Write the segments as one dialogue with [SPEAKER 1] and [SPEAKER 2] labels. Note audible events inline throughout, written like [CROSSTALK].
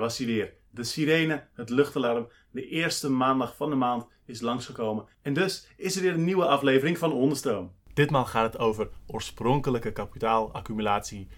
[SPEAKER 1] was hij weer. De sirene, het luchtalarm, de eerste maandag van de maand is langsgekomen. En dus is er weer een nieuwe aflevering van Onderstroom. Ditmaal gaat het over oorspronkelijke kapitaalaccumulatie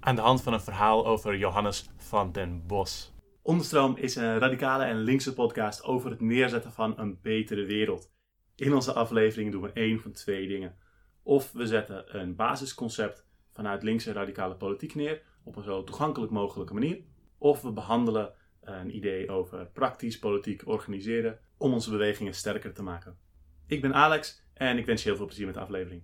[SPEAKER 1] aan de hand van een verhaal over Johannes van den Bos. Onderstroom is een radicale en linkse podcast over het neerzetten van een betere wereld. In onze aflevering doen we één van twee dingen. Of we zetten een basisconcept vanuit linkse radicale politiek neer op een zo toegankelijk mogelijke manier. Of we behandelen een idee over praktisch politiek organiseren om onze bewegingen sterker te maken. Ik ben Alex en ik wens je heel veel plezier met de aflevering.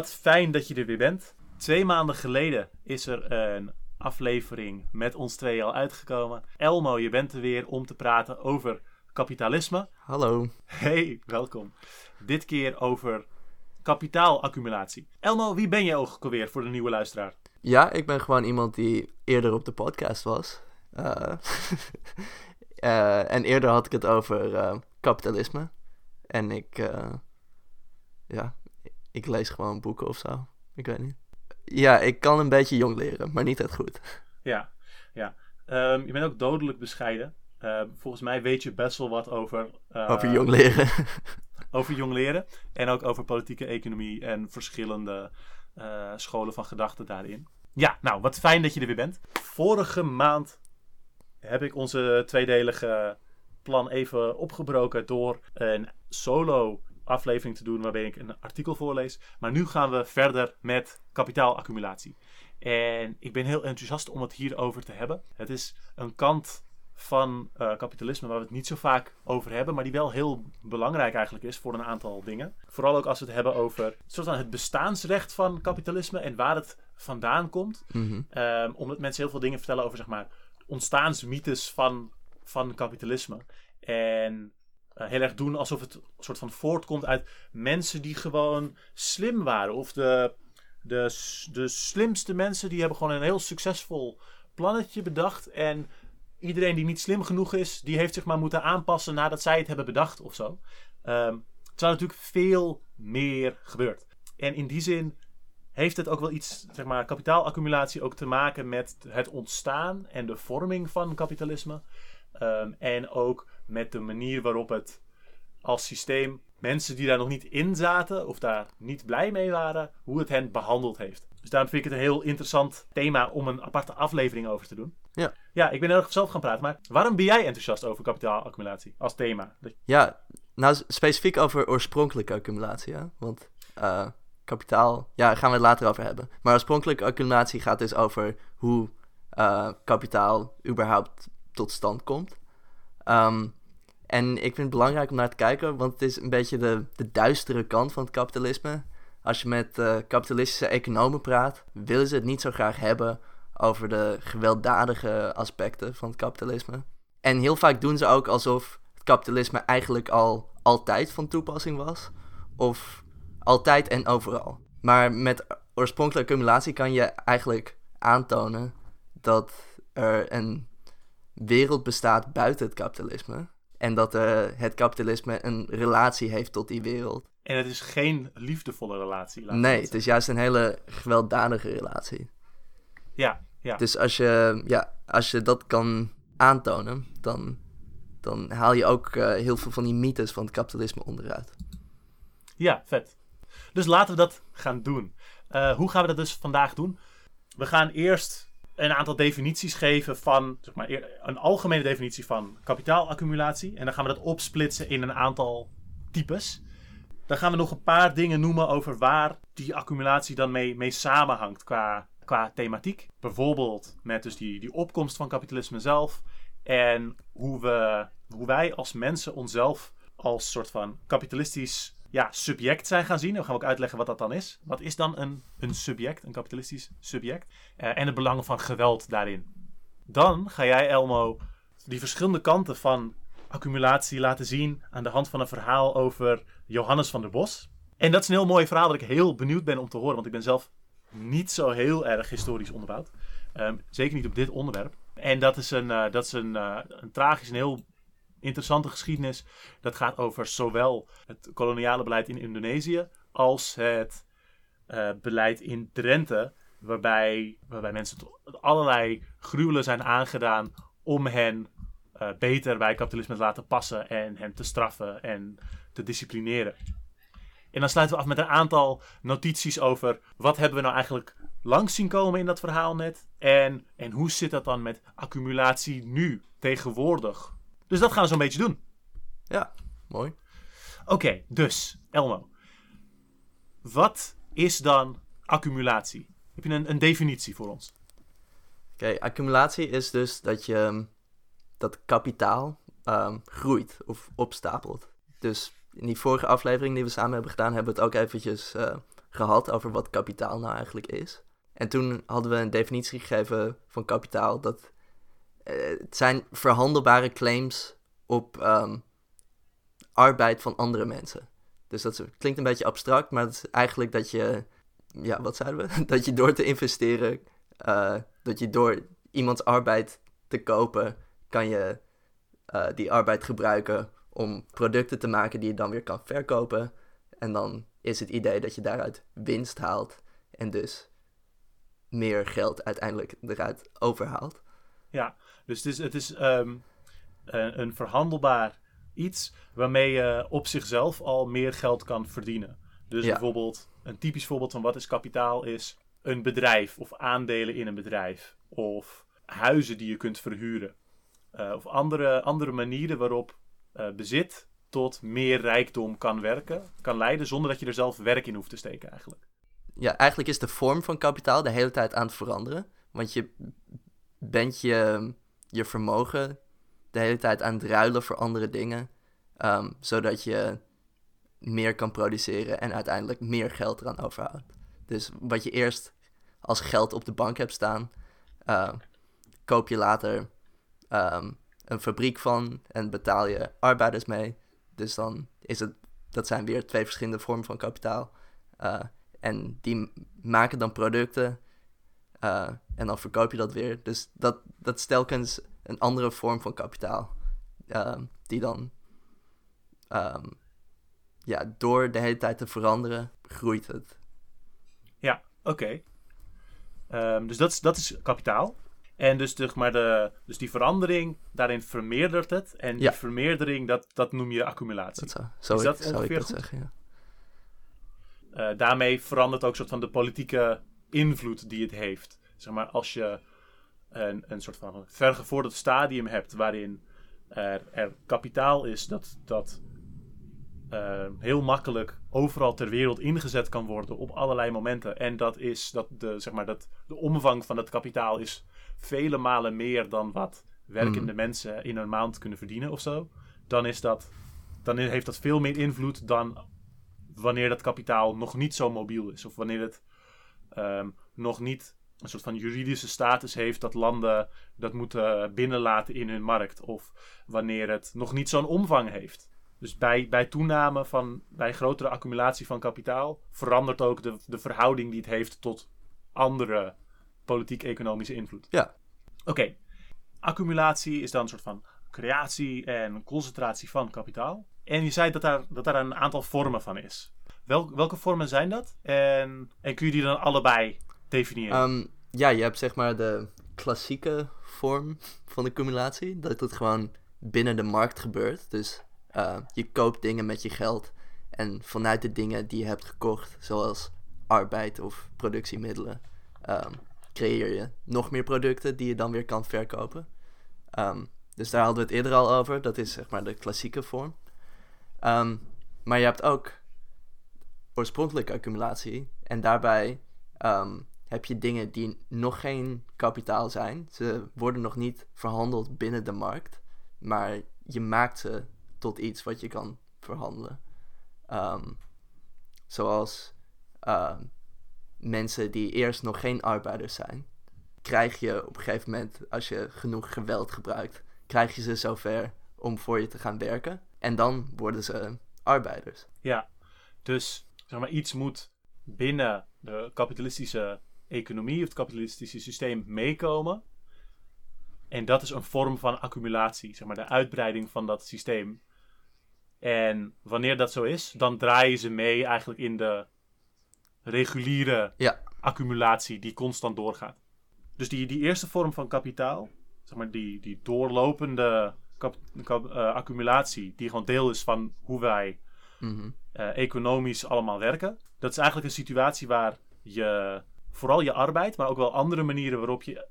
[SPEAKER 1] Wat fijn dat je er weer bent. Twee maanden geleden is er een aflevering met ons twee al uitgekomen. Elmo, je bent er weer om te praten over kapitalisme.
[SPEAKER 2] Hallo.
[SPEAKER 1] Hey, welkom. Dit keer over kapitaalaccumulatie. Elmo, wie ben je ook alweer voor de nieuwe luisteraar?
[SPEAKER 2] Ja, ik ben gewoon iemand die eerder op de podcast was. Eh, [LAUGHS] eh, en eerder had ik het over eh, kapitalisme. En ik, ja, ik lees gewoon boeken of zo. Ik weet niet. Ja, ik kan een beetje jong leren, maar niet echt goed.
[SPEAKER 1] Ja, ja. Ehm, je bent ook dodelijk bescheiden. Ehm, volgens mij weet je best wel wat over... eh,
[SPEAKER 2] Over jong leren. [LAUGHS]
[SPEAKER 1] over jong leren. En ook over politieke economie en verschillende eh, scholen van gedachten daarin. Ja, nou, wat fijn dat je er weer bent. Vorige maand heb ik onze tweedelige plan even opgebroken door een solo aflevering te doen waarbij ik een artikel voorlees. Maar nu gaan we verder met kapitaalaccumulatie. En ik ben heel enthousiast om het hierover te hebben. Het is een kant van eh, kapitalisme waar we het niet zo vaak over hebben, maar die wel heel belangrijk eigenlijk is voor een aantal dingen. Vooral ook als we het hebben over soort van het bestaansrecht van kapitalisme en waar het vandaan komt.
[SPEAKER 2] Mhm.
[SPEAKER 1] Ehm, omdat mensen heel veel dingen vertellen over zeg maar ontstaansmythes van, van kapitalisme. En heel erg doen alsof het een soort van voortkomt uit mensen die gewoon slim waren. Of de, de, de slimste mensen die hebben gewoon een heel succesvol plannetje bedacht. En iedereen die niet slim genoeg is, die heeft zich maar moeten aanpassen nadat zij het hebben bedacht of zo. Ehm terwijl natuurlijk veel meer gebeurt. En in die zin heeft het ook wel iets, zeg maar, kapitaalaccumulatie ook te maken met het ontstaan en de vorming van kapitalisme. Ehm, en ook met de manier waarop het als systeem mensen die daar nog niet in zaten of daar niet blij mee waren, hoe het hen behandeld heeft. Dus daarom vind ik het een heel interessant thema om een aparte aflevering over te doen.
[SPEAKER 2] Ja.
[SPEAKER 1] Ja, ik ben heel erg zelf gaan praten, maar waarom ben jij enthousiast over kapitaalaccumulatie als thema?
[SPEAKER 2] Ja, nou specifiek over oorspronkelijke accumulatie? Want eh, kapitaal, ja, daar gaan we het later over hebben. Maar oorspronkelijke accumulatie gaat dus over hoe eh, kapitaal überhaupt tot stand komt. Ehm, en ik vind het belangrijk om naar te kijken, want het is een beetje de, de duistere kant van het kapitalisme. Als je met eh, kapitalistische economen praat, willen ze het niet zo graag hebben over de gewelddadige aspecten van het kapitalisme. En heel vaak doen ze ook alsof het kapitalisme eigenlijk al altijd van toepassing was. Of altijd en overal. Maar met oorspronkelijke accumulatie kan je eigenlijk aantonen dat er een wereld bestaat buiten het kapitalisme. En dat eh, het kapitalisme een relatie heeft tot die wereld.
[SPEAKER 1] En het is geen liefdevolle relatie. we
[SPEAKER 2] Nee, het is juist een hele gewelddadige relatie.
[SPEAKER 1] Ja, ja.
[SPEAKER 2] Dus als je, ja, als je dat kan aantonen, dan, dan haal je ook eh, heel veel van die mythes van het kapitalisme onderuit.
[SPEAKER 1] Ja, vet. Dus laten we dat gaan doen. Eh, hoe gaan we dat dus vandaag doen? We gaan eerst een aantal definities geven van, zeg maar, een algemene definitie van kapitaalaccumulatie. En dan gaan we dat opsplitsen in een aantal types. Dan gaan we nog een paar dingen noemen over waar die accumulatie dan mee, mee samenhangt qua, qua thematiek. Bijvoorbeeld met dus die, die opkomst van kapitalisme zelf. En hoe, we, hoe wij als mensen onszelf als soort van kapitalistisch ja, subject zijn gaan zien. Dan gaan we ook uitleggen wat dat dan is. Wat is dan een, een subject, een kapitalistisch subject? Eh, en de belangen van geweld daarin. Dan ga jij, Elmo, die verschillende kanten van accumulatie laten zien aan de hand van een verhaal over Johannes van der Bos. En dat is een heel mooi verhaal dat ik heel benieuwd ben om te horen. Want ik ben zelf niet zo heel erg historisch onderbouwd. Ehm, zeker niet op dit onderwerp. En dat is een, uh, dat is een, uh, een tragisch en heel interessante geschiedenis. Dat gaat over zowel het koloniale beleid in Indonesië als het uh, beleid in Drenthe. Waarbij, waarbij mensen allerlei gruwelen zijn aangedaan om hen beter bij kapitalisme te laten passen en hen te straffen en te disciplineren. En dan sluiten we af met een aantal notities over wat hebben we nou eigenlijk langs zien komen in dat verhaal net. En, en hoe zit dat dan met accumulatie nu, tegenwoordig. Dus dat gaan we zo'n beetje doen.
[SPEAKER 2] Ja, mooi.
[SPEAKER 1] Oké, dus Elmo. Wat is dan accumulatie? Heb je een, een definitie voor ons?
[SPEAKER 2] Oké, accumulatie is dus dat je dat kapitaal um, groeit of opstapelt. Dus in die vorige aflevering die we samen hebben gedaan, hebben we het ook eventjes uh, gehad over wat kapitaal nou eigenlijk is. En toen hadden we een definitie gegeven van kapitaal dat het zijn verhandelbare claims op um, arbeid van andere mensen. Dus dat klinkt een beetje abstract, maar het is eigenlijk dat je, ja, wat zeiden we? [LAUGHS] dat je door te investeren, uh, dat je door iemands arbeid te kopen, kan je uh, die arbeid gebruiken om producten te maken die je dan weer kan verkopen. En dan is het idee dat je daaruit winst haalt en dus meer geld uiteindelijk eruit overhaalt.
[SPEAKER 1] Ja, dus het is, het is um, een, een verhandelbaar iets waarmee je op zichzelf al meer geld kan verdienen. Dus ja. bijvoorbeeld, een typisch voorbeeld van wat is kapitaal is een bedrijf of aandelen in een bedrijf of huizen die je kunt verhuren. Uh, of andere, andere manieren waarop uh, bezit tot meer rijkdom kan werken, kan leiden zonder dat je er zelf werk in hoeft te steken eigenlijk.
[SPEAKER 2] Ja, eigenlijk is de vorm van kapitaal de hele tijd aan het veranderen. Want je bent je, je vermogen de hele tijd aan het ruilen voor andere dingen. Um, zodat je meer kan produceren en uiteindelijk meer geld eraan overhoudt. Dus wat je eerst als geld op de bank hebt staan, uh, koop je later um, een fabriek van en betaal je arbeiders mee. Dus dan is het, dat zijn weer twee verschillende vormen van kapitaal. Uh, en die maken dan producten uh, en dan verkoop je dat weer. Dus dat, dat is telkens een andere vorm van kapitaal. Uh, die dan um, ja, door de hele tijd te veranderen, groeit het.
[SPEAKER 1] Ja, oké. Okay. Um, dus dat is, dat is kapitaal. En dus, zeg maar de, dus die verandering, daarin vermeerdert het. En die vermeerdering, dat, dat noem je accumulatie.
[SPEAKER 2] Dat zou, Is dat ik, ongeveer dat goed? zeggen, ja.
[SPEAKER 1] Uh, daarmee verandert ook soort van de politieke invloed die het heeft. Zeg maar, als je een, een soort van vergevorderd stadium hebt waarin er, er kapitaal is dat, dat uh, heel makkelijk overal ter wereld ingezet kan worden op allerlei momenten. En dat is dat de, zeg maar, dat de omvang van dat kapitaal is vele malen meer dan wat werkende mm. mensen in een maand kunnen verdienen of zo. Dan, is dat, dan heeft dat veel meer invloed dan wanneer dat kapitaal nog niet zo mobiel is. Of wanneer het um, nog niet een soort van juridische status heeft dat landen dat moeten binnenlaten in hun markt. Of wanneer het nog niet zo'n omvang heeft. Dus bij, bij toename van, bij grotere accumulatie van kapitaal, verandert ook de, de verhouding die het heeft tot andere politiek-economische invloed.
[SPEAKER 2] Ja.
[SPEAKER 1] Oké. Accumulatie is dan een soort van creatie en concentratie van kapitaal. En je zei dat daar, dat daar een aantal vormen van is. Wel, welke vormen zijn dat? En, en kun je die dan allebei definiëren?
[SPEAKER 2] Um, ja, je hebt zeg maar de klassieke vorm van accumulatie. Dat het gewoon binnen de markt gebeurt. Dus uh, je koopt dingen met je geld. En vanuit de dingen die je hebt gekocht, zoals arbeid of productiemiddelen, um, creëer je nog meer producten die je dan weer kan verkopen. Um, dus daar hadden we het eerder al over. Dat is zeg maar de klassieke vorm. Maar je hebt ook oorspronkelijke accumulatie. En daarbij heb je dingen die nog geen kapitaal zijn. Ze worden nog niet verhandeld binnen de markt. Maar je maakt ze tot iets wat je kan verhandelen. Um, zoals uh, mensen die eerst nog geen arbeiders zijn. Krijg je op een gegeven moment, als je genoeg geweld gebruikt, krijg je ze zover om voor je te gaan werken. En dan worden ze arbeiders.
[SPEAKER 1] Ja, dus zeg maar, iets moet binnen de kapitalistische economie of het kapitalistische systeem meekomen. En dat is een vorm van accumulatie, zeg maar, de uitbreiding van dat systeem. En wanneer dat zo is, dan draaien ze mee eigenlijk in de reguliere
[SPEAKER 2] Ja.
[SPEAKER 1] accumulatie die constant doorgaat. Dus die, die eerste vorm van kapitaal, zeg maar die, die doorlopende kap- kap- eh, accumulatie, die gewoon deel is van hoe wij
[SPEAKER 2] Mhm.
[SPEAKER 1] eh, economisch allemaal werken. Dat is eigenlijk een situatie waar je vooral je arbeid, maar ook wel andere manieren waarop je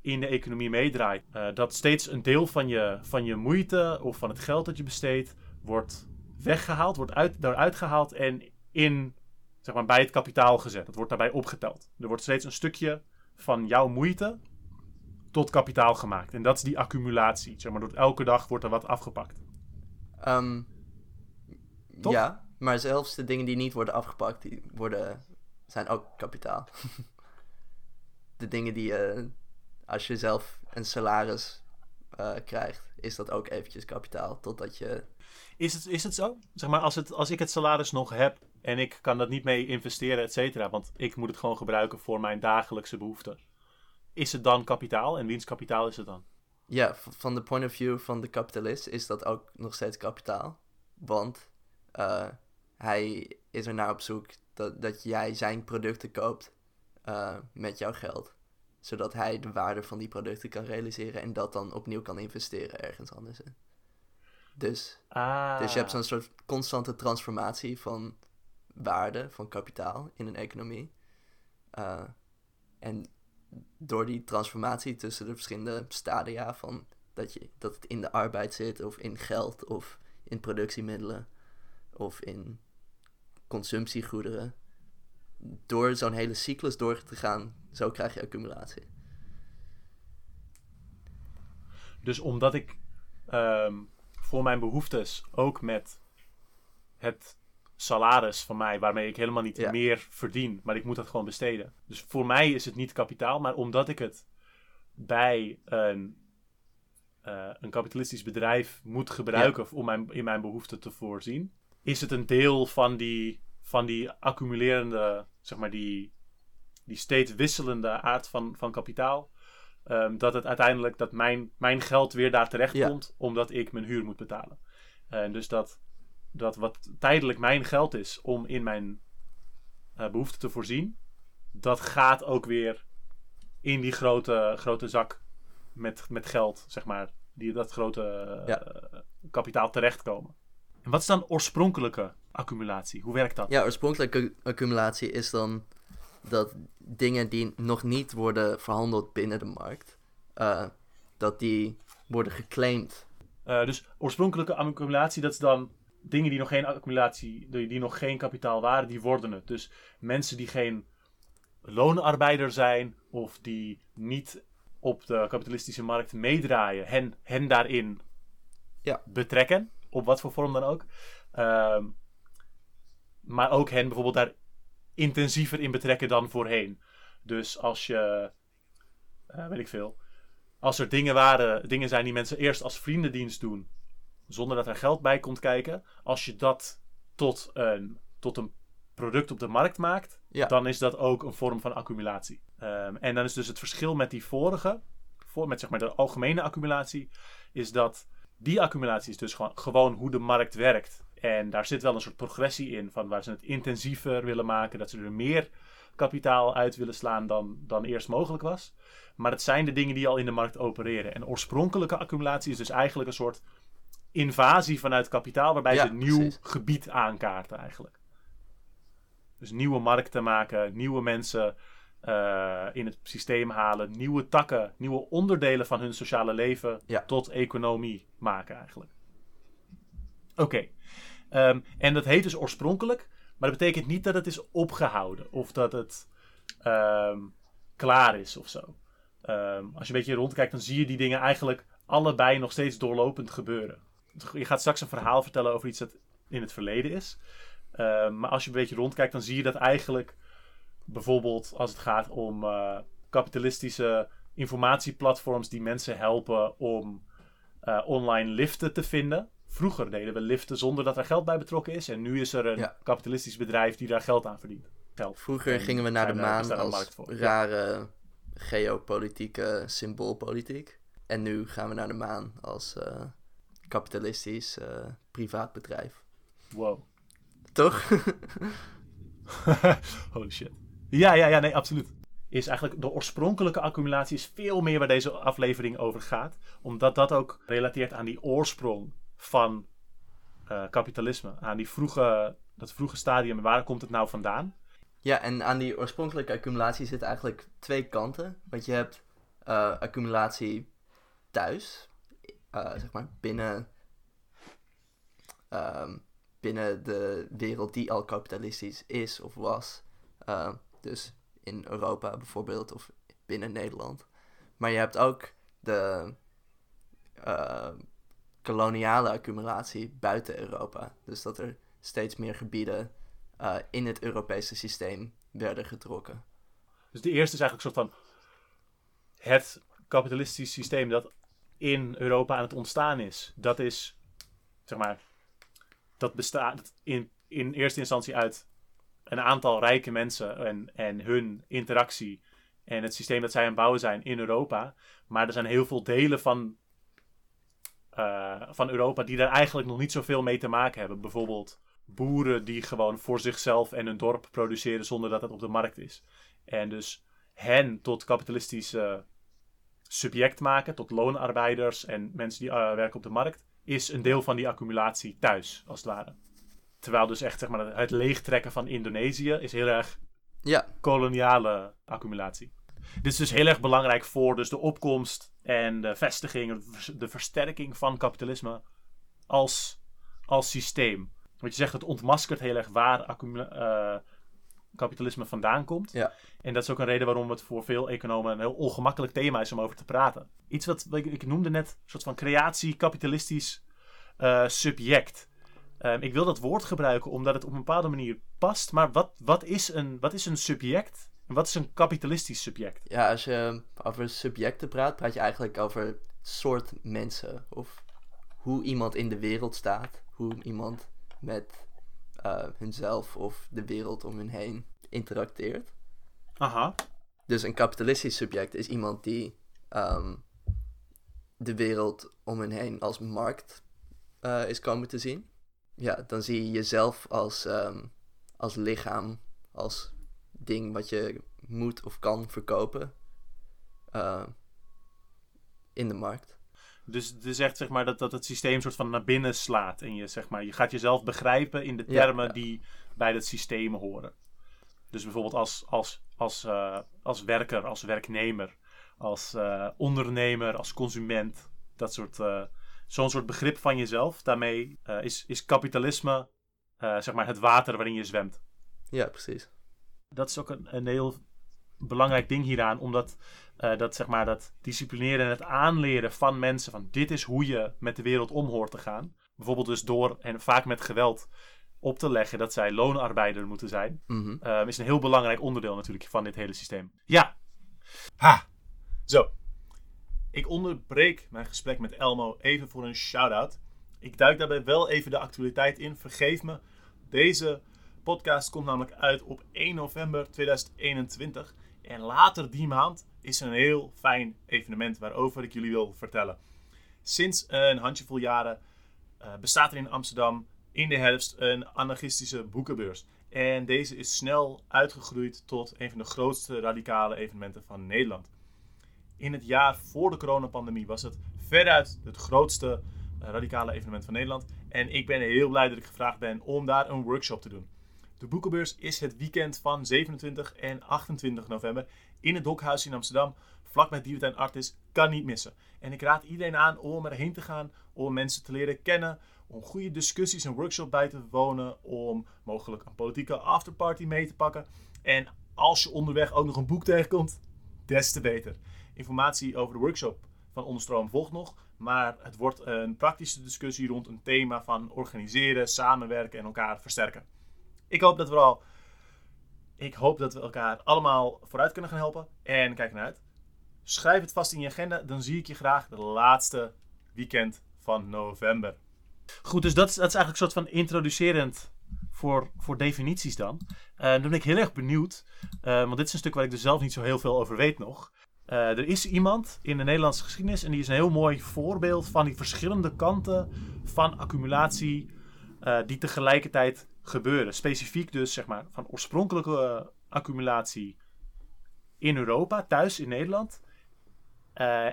[SPEAKER 1] in de economie meedraait, eh, dat steeds een deel van je, van je moeite of van het geld dat je besteedt, wordt weggehaald, wordt uit, eruit gehaald en in, zeg maar, bij het kapitaal gezet. Het wordt daarbij opgeteld. Er wordt steeds een stukje van jouw moeite tot kapitaal gemaakt. En dat is die accumulatie. Zeg maar, door elke dag wordt er wat afgepakt.
[SPEAKER 2] Ehm, ja, maar zelfs de dingen die niet worden afgepakt, die worden, zijn ook kapitaal. [LAUGHS] de dingen die je, als je zelf een salaris eh, krijgt, is dat ook eventjes kapitaal. Totdat je,
[SPEAKER 1] Is het, is het zo? Zeg maar, als, het, als ik het salaris nog heb en ik kan dat niet mee investeren, et cetera, want ik moet het gewoon gebruiken voor mijn dagelijkse behoeften. Is het dan kapitaal? En wiens kapitaal is het dan?
[SPEAKER 2] ja, van de point of view van de kapitalist is dat ook nog steeds kapitaal. Want eh, hij is er naar op zoek dat, dat jij zijn producten koopt eh, met jouw geld. Zodat hij de waarde van die producten kan realiseren en dat dan opnieuw kan investeren ergens anders in. Dus,
[SPEAKER 1] Ah.
[SPEAKER 2] dus je hebt zo'n soort constante transformatie van waarde, van kapitaal in een economie. Eh, en door die transformatie tussen de verschillende stadia van dat, je, dat het in de arbeid zit, of in geld, of in productiemiddelen, of in consumptiegoederen. Door zo'n hele cyclus door te gaan, zo krijg je accumulatie.
[SPEAKER 1] Dus omdat ik ehm, voor mijn behoeftes ook met het salaris van mij, waarmee ik helemaal niet
[SPEAKER 2] Ja.
[SPEAKER 1] meer verdien, maar ik moet dat gewoon besteden. Dus voor mij is het niet kapitaal, maar omdat ik het bij een, eh, een kapitalistisch bedrijf moet gebruiken om mijn, in mijn behoeften te voorzien, is het een deel van die, van die accumulerende, zeg maar die, die steeds wisselende aard van, van kapitaal. Ehm, dat het uiteindelijk dat mijn, mijn geld weer daar terecht
[SPEAKER 2] Ja.
[SPEAKER 1] komt, omdat ik mijn huur moet betalen. En dus dat, dat wat tijdelijk mijn geld is om in mijn eh behoeften te voorzien, dat gaat ook weer in die grote, grote zak met, met geld, zeg maar, die dat grote eh,
[SPEAKER 2] Ja.
[SPEAKER 1] kapitaal terechtkomen. En wat is dan oorspronkelijke accumulatie? Hoe werkt dat?
[SPEAKER 2] Ja, oorspronkelijke accumulatie is dan dat dingen die nog niet worden verhandeld binnen de markt, eh, dat die worden geclaimd.
[SPEAKER 1] Eh, dus oorspronkelijke accumulatie, dat is dan dingen die nog geen accumulatie, die, die nog geen kapitaal waren, die worden het. Dus mensen die geen loonarbeider zijn of die niet op de kapitalistische markt meedraaien, hen, hen daarin
[SPEAKER 2] Ja.
[SPEAKER 1] betrekken, op wat voor vorm dan ook. Ehm, maar ook hen bijvoorbeeld daar intensiever in betrekken dan voorheen. Dus als je, eh, weet ik veel, als er dingen waren, dingen zijn die mensen eerst als vriendendienst doen, zonder dat er geld bij komt kijken, als je dat tot een, tot een product op de markt maakt,
[SPEAKER 2] Ja.
[SPEAKER 1] dan is dat ook een vorm van accumulatie. Ehm, en dan is dus het verschil met die vorige, voor, met zeg maar de algemene accumulatie, is dat die accumulatie is dus gewoon, gewoon hoe de markt werkt. En daar zit wel een soort progressie in van waar ze het intensiever willen maken, dat ze er meer kapitaal uit willen slaan dan, dan eerst mogelijk was. Maar het zijn de dingen die al in de markt opereren. En oorspronkelijke accumulatie is dus eigenlijk een soort invasie vanuit kapitaal, waarbij
[SPEAKER 2] Ja,
[SPEAKER 1] ze een nieuw
[SPEAKER 2] precies.
[SPEAKER 1] gebied aankaarten eigenlijk. Dus nieuwe markten maken, nieuwe mensen eh, in het systeem halen, nieuwe takken, nieuwe onderdelen van hun sociale leven
[SPEAKER 2] Ja.
[SPEAKER 1] tot economie maken eigenlijk. Oké. Ehm, en dat heet dus oorspronkelijk, maar dat betekent niet dat het is opgehouden of dat het ehm, klaar is of zo. Ehm, als je een beetje rondkijkt, dan zie je die dingen eigenlijk allebei nog steeds doorlopend gebeuren. Je gaat straks een verhaal vertellen over iets dat in het verleden is. Maar als je een beetje rondkijkt, dan zie je dat eigenlijk bijvoorbeeld als het gaat om eh, kapitalistische informatieplatforms die mensen helpen om eh, online liften te vinden. vroeger deden we liften zonder dat er geld bij betrokken is. En nu is er een
[SPEAKER 2] Ja.
[SPEAKER 1] kapitalistisch bedrijf die daar geld aan verdient. Geld.
[SPEAKER 2] Vroeger
[SPEAKER 1] En
[SPEAKER 2] gingen we naar de maan als.
[SPEAKER 1] Ja.
[SPEAKER 2] rare geopolitieke symboolpolitiek. En nu gaan we naar de maan als eh, kapitalistisch privaat bedrijf.
[SPEAKER 1] Wow.
[SPEAKER 2] Toch? [LAUGHS]
[SPEAKER 1] Holy shit. Ja, ja, ja, nee, absoluut. Is eigenlijk de oorspronkelijke accumulatie is veel meer waar deze aflevering over gaat. Omdat dat ook relateert aan die oorsprong van eh, kapitalisme. Aan die vroege, dat vroege stadium. Waar komt het nou vandaan?
[SPEAKER 2] ja, en aan die oorspronkelijke accumulatie zitten eigenlijk twee kanten. Want je hebt eh, accumulatie thuis, eh, zeg maar binnen, ehm, binnen de wereld die al kapitalistisch is of was. Dus in Europa bijvoorbeeld of binnen Nederland. Maar je hebt ook de eh, koloniale accumulatie buiten Europa. Dus dat er steeds meer gebieden eh, in het Europese systeem werden getrokken.
[SPEAKER 1] Dus de eerste is eigenlijk een soort van het kapitalistisch systeem dat in Europa aan het ontstaan is. Dat is, zeg maar, dat bestaat in, in eerste instantie uit een aantal rijke mensen en, en hun interactie en het systeem dat zij aan bouwen zijn in Europa. Maar er zijn heel veel delen van, eh, van Europa die daar eigenlijk nog niet zoveel mee te maken hebben. Bijvoorbeeld boeren die gewoon voor zichzelf en hun dorp produceren zonder dat het op de markt is. En dus hen tot kapitalistisch eh, subject maken, tot loonarbeiders en mensen die eh, werken op de markt, is een deel van die accumulatie thuis, als het ware. Terwijl dus echt zeg maar, het leegtrekken van Indonesië is heel erg
[SPEAKER 2] Ja,
[SPEAKER 1] koloniale accumulatie. Dit is dus heel erg belangrijk voor dus de opkomst en de vestiging, de versterking van kapitalisme als, als systeem. Want je zegt, het ontmaskert heel erg waar eh, kapitalisme vandaan komt.
[SPEAKER 2] Ja.
[SPEAKER 1] En dat is ook een reden waarom het voor veel economen een heel ongemakkelijk thema is om over te praten. Iets wat ik, ik noemde net, een soort van creatie-kapitalistisch eh, subject. Ehm, ik wil dat woord gebruiken omdat het op een bepaalde manier past. Maar wat, wat, is, een, wat is een subject? En wat is een kapitalistisch subject?
[SPEAKER 2] ja, als je over subjecten praat, praat je eigenlijk over soort mensen. Of hoe iemand in de wereld staat. Hoe iemand met eh hunzelf of de wereld om hen heen interacteert.
[SPEAKER 1] Aha.
[SPEAKER 2] Dus een kapitalistisch subject is iemand die ehm, de wereld om hen heen als markt eh, is komen te zien. Ja, dan zie je jezelf als, ehm, als lichaam, als ding wat je moet of kan verkopen eh, in de markt.
[SPEAKER 1] Dus is echt zeg maar dat, dat het systeem soort van naar binnen slaat. En je, zeg maar, je gaat jezelf begrijpen in de termen
[SPEAKER 2] ja.
[SPEAKER 1] die bij dat systeem horen. Dus bijvoorbeeld als, als, als, eh, als werker, als werknemer, als eh, ondernemer, als consument. Dat soort, zo'n soort begrip van jezelf. Daarmee eh, is, is kapitalisme eh, zeg maar het water waarin je zwemt.
[SPEAKER 2] Ja, precies.
[SPEAKER 1] dat is ook een, een heel belangrijk ding hieraan. Omdat eh, dat, zeg maar, dat disciplineren en het aanleren van mensen. Van dit is hoe je met de wereld om hoort te gaan. Bijvoorbeeld dus door, en vaak met geweld, op te leggen dat zij loonarbeider moeten zijn.
[SPEAKER 2] Mhm.
[SPEAKER 1] eh, is een heel belangrijk onderdeel natuurlijk van dit hele systeem. Ja. Ha. Zo. Ik onderbreek mijn gesprek met Elmo even voor een shout-out. Ik duik daarbij wel even de actualiteit in. Vergeef me. Deze podcast komt namelijk uit op 1 november 2021. En later die maand is er een heel fijn evenement waarover ik jullie wil vertellen. Sinds een handjevol jaren eh, bestaat er in Amsterdam in de herfst een anarchistische boekenbeurs. En deze is snel uitgegroeid tot een van de grootste radicale evenementen van Nederland. In het jaar voor de coronapandemie was het veruit het grootste eh, radicale evenement van Nederland. En ik ben heel blij dat ik gevraagd ben om daar een workshop te doen. De boekenbeurs is het weekend van 27 en 28 november in het Dokhuis in Amsterdam, vlakbij Dierentuin Artis. Kan niet missen. En ik raad iedereen aan om erheen te gaan, om mensen te leren kennen, om goede discussies en workshop bij te wonen, om mogelijk een politieke afterparty mee te pakken. En als je onderweg ook nog een boek tegenkomt, des te beter. Informatie over de workshop van Onderstroom volgt nog, maar het wordt een praktische discussie rond een thema van organiseren, samenwerken en elkaar versterken. Ik hoop dat we al. Ik hoop dat we elkaar allemaal vooruit kunnen gaan helpen. En kijk ernaar uit. Schrijf het vast in je agenda. Dan zie ik je graag de laatste weekend van november. Goed, dus dat is, dat is eigenlijk een soort van introducerend voor, voor definities dan. Eh, dan ben ik heel erg benieuwd, eh, want dit is een stuk waar ik er zelf niet zo heel veel over weet nog. Eh, er is iemand in de Nederlandse geschiedenis en die is een heel mooi voorbeeld van die verschillende kanten van accumulatie eh, die tegelijkertijd gebeuren. Specifiek dus zeg maar van oorspronkelijke eh, accumulatie in Europa, thuis in Nederland.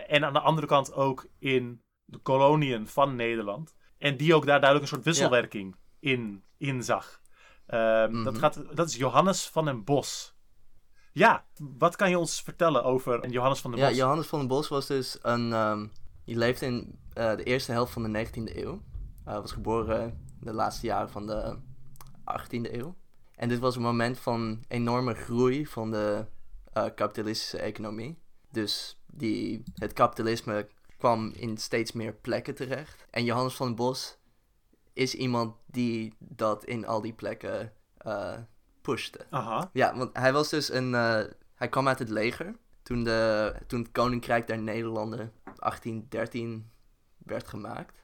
[SPEAKER 1] En aan de andere kant ook in de koloniën van Nederland. En die ook daar duidelijk een soort wisselwerking in, in zag. Ehm, dat,
[SPEAKER 2] Mhm.
[SPEAKER 1] gaat, dat is Johannes van den Bos. Ja, wat kan je ons vertellen over Johannes van den
[SPEAKER 2] Ja,
[SPEAKER 1] Bos?
[SPEAKER 2] Johannes van den Bos was dus een. ehm, die leefde in eh, de eerste helft van de 19e eeuw. Hij was geboren in de laatste jaren van de 18e eeuw. En dit was een moment van enorme groei van de eh, kapitalistische economie. Dus die, het kapitalisme kwam in steeds meer plekken terecht. En Johannes van den Bos is iemand die dat in al die plekken eh pushte.
[SPEAKER 1] Aha.
[SPEAKER 2] Ja, want hij was dus een. eh, hij kwam uit het leger. Toen, de, toen het Koninkrijk der Nederlanden 1813 werd gemaakt.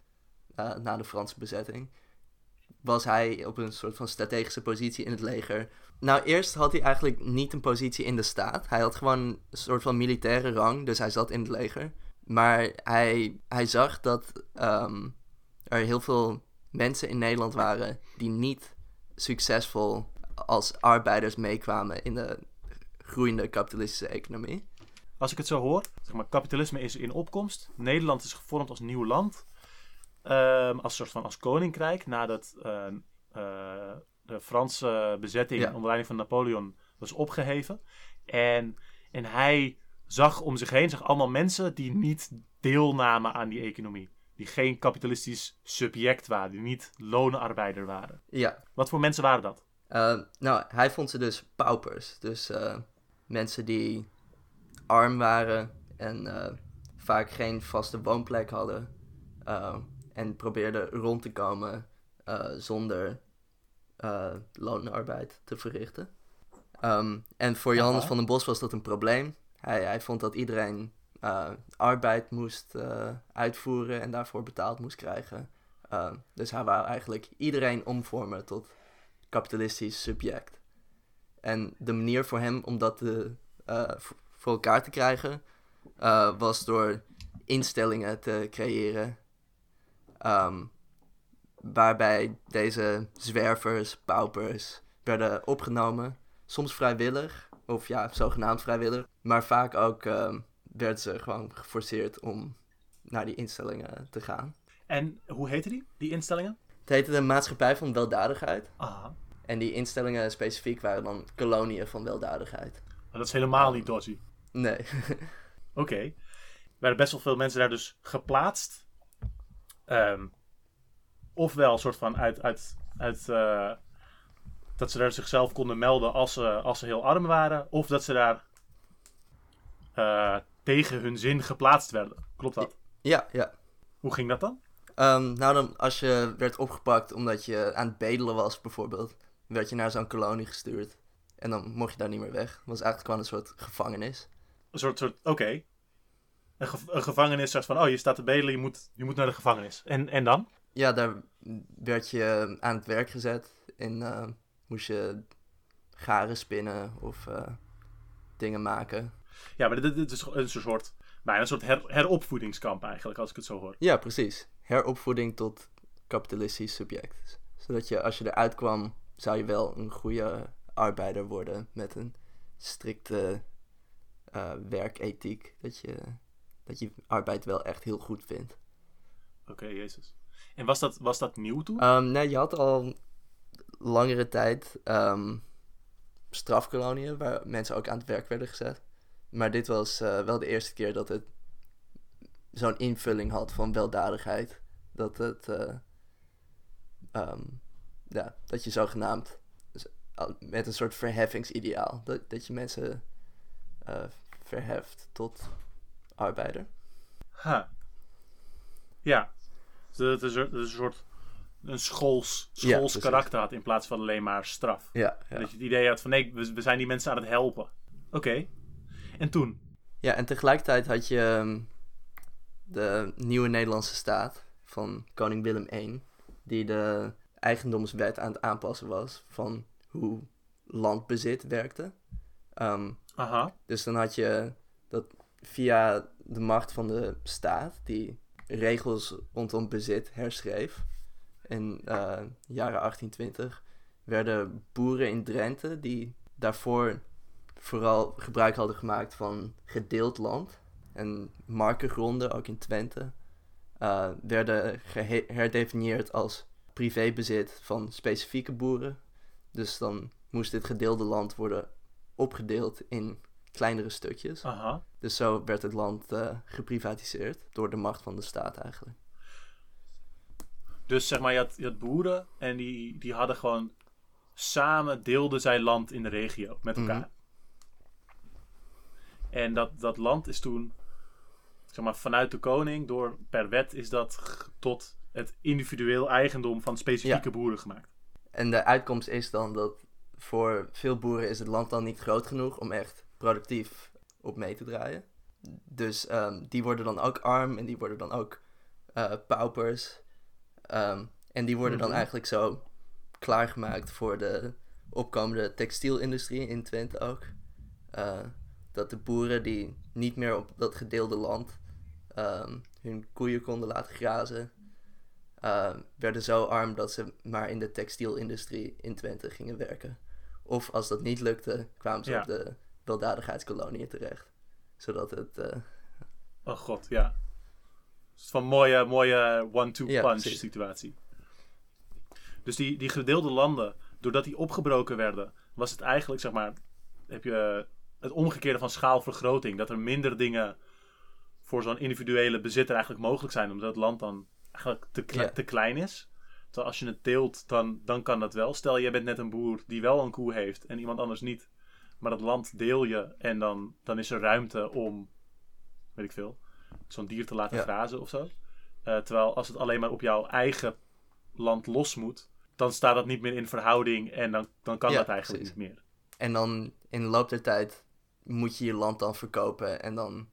[SPEAKER 2] na de Franse bezetting. Was hij op een soort van strategische positie in het leger. Nou, eerst had hij eigenlijk niet een positie in de staat. Hij had gewoon een soort van militaire rang. Dus hij zat in het leger. Maar hij, hij zag dat ehm, er heel veel mensen in Nederland waren die niet succesvol als arbeiders meekwamen in de groeiende kapitalistische economie.
[SPEAKER 1] Als ik het zo hoor, zeg maar, kapitalisme is in opkomst. Nederland is gevormd als nieuw land. Ehm, als soort van als koninkrijk. Nadat eh, de Franse bezetting
[SPEAKER 2] Ja.
[SPEAKER 1] onder leiding van Napoleon was opgeheven. En, en hij zag om zich heen zag allemaal mensen die niet deelnamen aan die economie. Die geen kapitalistisch subject waren. Die niet lonenarbeider waren.
[SPEAKER 2] Ja,
[SPEAKER 1] Wat voor mensen waren dat?
[SPEAKER 2] Eh, nou, hij vond ze dus paupers. Dus eh, mensen die arm waren en eh, vaak geen vaste woonplek hadden. en probeerden rond te komen zonder loonarbeid te verrichten. Ehm, en voor Johannes
[SPEAKER 1] Aha.
[SPEAKER 2] van den Bos was dat een probleem. Hij, hij vond dat iedereen arbeid moest uitvoeren en daarvoor betaald moest krijgen. Dus hij wou eigenlijk iedereen omvormen tot kapitalistisch subject. En de manier voor hem om dat te, eh, voor elkaar te krijgen eh, was door instellingen te creëren. ehm, waarbij deze zwervers, paupers werden opgenomen. Soms vrijwillig, of ja, zogenaamd vrijwillig. Maar vaak ook ehm, werden ze gewoon geforceerd om naar die instellingen te gaan.
[SPEAKER 1] En hoe heette die, die instellingen?
[SPEAKER 2] Het heette de Maatschappij van Weldadigheid.
[SPEAKER 1] Aha.
[SPEAKER 2] En die instellingen specifiek waren dan koloniën van weldadigheid.
[SPEAKER 1] Maar dat is helemaal niet dodgy.
[SPEAKER 2] Nee. [LAUGHS]
[SPEAKER 1] Oké. Er werden best wel veel mensen daar dus geplaatst. Ehm, ofwel een soort van uit, uit, uit eh, dat ze daar zichzelf konden melden als ze, als ze heel arm waren. Of dat ze daar eh, tegen hun zin geplaatst werden. Klopt dat?
[SPEAKER 2] ja, ja.
[SPEAKER 1] Hoe ging dat dan?
[SPEAKER 2] Ehm, nou, dan, als je werd opgepakt omdat je aan het bedelen was, bijvoorbeeld, werd je naar zo'n kolonie gestuurd. En dan mocht je daar niet meer weg. Het was eigenlijk gewoon een soort gevangenis.
[SPEAKER 1] Een soort, soort oké. Een, ge- een gevangenis zegt van, oh je staat te bedelen, je moet, je moet naar de gevangenis. En, en dan?
[SPEAKER 2] Ja, daar werd je aan het werk gezet. En eh, moest je garen spinnen of eh, dingen maken.
[SPEAKER 1] Ja, maar dit, dit is een soort, bijna een soort her, heropvoedingskamp eigenlijk, als ik het zo hoor.
[SPEAKER 2] Ja, precies. Heropvoeding tot kapitalistisch subject. Zodat je, als je eruit kwam, zou je wel een goede arbeider worden met een strikte eh, werkethiek. Dat je, dat je arbeid wel echt heel goed vindt.
[SPEAKER 1] Oké, jezus. En was dat, was dat nieuw toen?
[SPEAKER 2] Ehm, nee, je had al langere tijd ehm strafkoloniën waar mensen ook aan het werk werden gezet. Maar dit was eh, wel de eerste keer dat het zo'n invulling had van weldadigheid. Dat het, eh, ehm, ja, dat je zogenaamd met een soort verheffingsideaal, dat, dat je mensen eh, verheft tot arbeider.
[SPEAKER 1] Ha. Ja. Dus dat is, een- soort een schools, schools karakter had in plaats van alleen maar straf.
[SPEAKER 2] Ja, ja.
[SPEAKER 1] Dat je het idee had van nee, we, we zijn die mensen aan het helpen. Oké. En toen?
[SPEAKER 2] Ja, en tegelijkertijd had je ehm, de nieuwe Nederlandse staat van koning Willem I. die de eigendomswet aan het aanpassen was van hoe landbezit werkte. Ehm,
[SPEAKER 1] Aha.
[SPEAKER 2] dus dan had je dat via de macht van de staat, die regels rondom bezit herschreef in eh, jaren 1820, werden boeren in Drenthe die daarvoor vooral gebruik hadden gemaakt van gedeeld land en markengronden, ook in Twente, eh, werden gehe- herdefinieerd als privébezit van specifieke boeren. Dus dan moest dit gedeelde land worden opgedeeld in kleinere stukjes.
[SPEAKER 1] Aha.
[SPEAKER 2] Dus zo werd het land eh, geprivatiseerd door de macht van de staat eigenlijk.
[SPEAKER 1] Dus zeg maar, je had, je had boeren en die, die hadden gewoon samen deelden zij land in de regio met elkaar.
[SPEAKER 2] Mhm.
[SPEAKER 1] En dat, dat land is toen, zeg maar, vanuit de koning, door per wet is dat tot het individueel eigendom van specifieke boeren gemaakt.
[SPEAKER 2] En de uitkomst is dan dat voor veel boeren is het land dan niet groot genoeg om echt productief op mee te draaien. Dus ehm, die worden dan ook arm en die worden dan ook eh, paupers. Ehm, en die worden dan
[SPEAKER 1] Mhm.
[SPEAKER 2] eigenlijk zo klaargemaakt voor de opkomende textielindustrie in Twente ook. Eh, dat de boeren die niet meer op dat gedeelde land ehm, hun koeien konden laten grazen, eh, werden zo arm dat ze maar in de textielindustrie in Twente gingen werken. Of als dat niet lukte, kwamen ze
[SPEAKER 1] Ja.
[SPEAKER 2] op de weldadigheidskoloniën terecht. Zodat het... eh,
[SPEAKER 1] Oh god, ja. Het is van mooie, mooie one-two
[SPEAKER 2] Ja,
[SPEAKER 1] situatie. Dus die, die gedeelde landen, doordat die opgebroken werden, was het eigenlijk, zeg maar, heb je het omgekeerde van schaalvergroting. Dat er minder dingen voor zo'n individuele bezitter eigenlijk mogelijk zijn, omdat het land dan eigenlijk te, kle- te klein is. Terwijl als je het deelt, dan, dan kan dat wel. Stel, jij bent net een boer die wel een koe heeft en iemand anders niet. Maar dat land deel je en dan, dan is er ruimte om, weet ik veel, zo'n dier te laten
[SPEAKER 2] Ja.
[SPEAKER 1] grazen of zo. Eh, terwijl als het alleen maar op jouw eigen land los moet, dan staat dat niet meer in verhouding en dan, dan kan
[SPEAKER 2] Ja,
[SPEAKER 1] dat eigenlijk
[SPEAKER 2] precies.
[SPEAKER 1] niet meer.
[SPEAKER 2] en dan in de loop der tijd moet je je land dan verkopen. En dan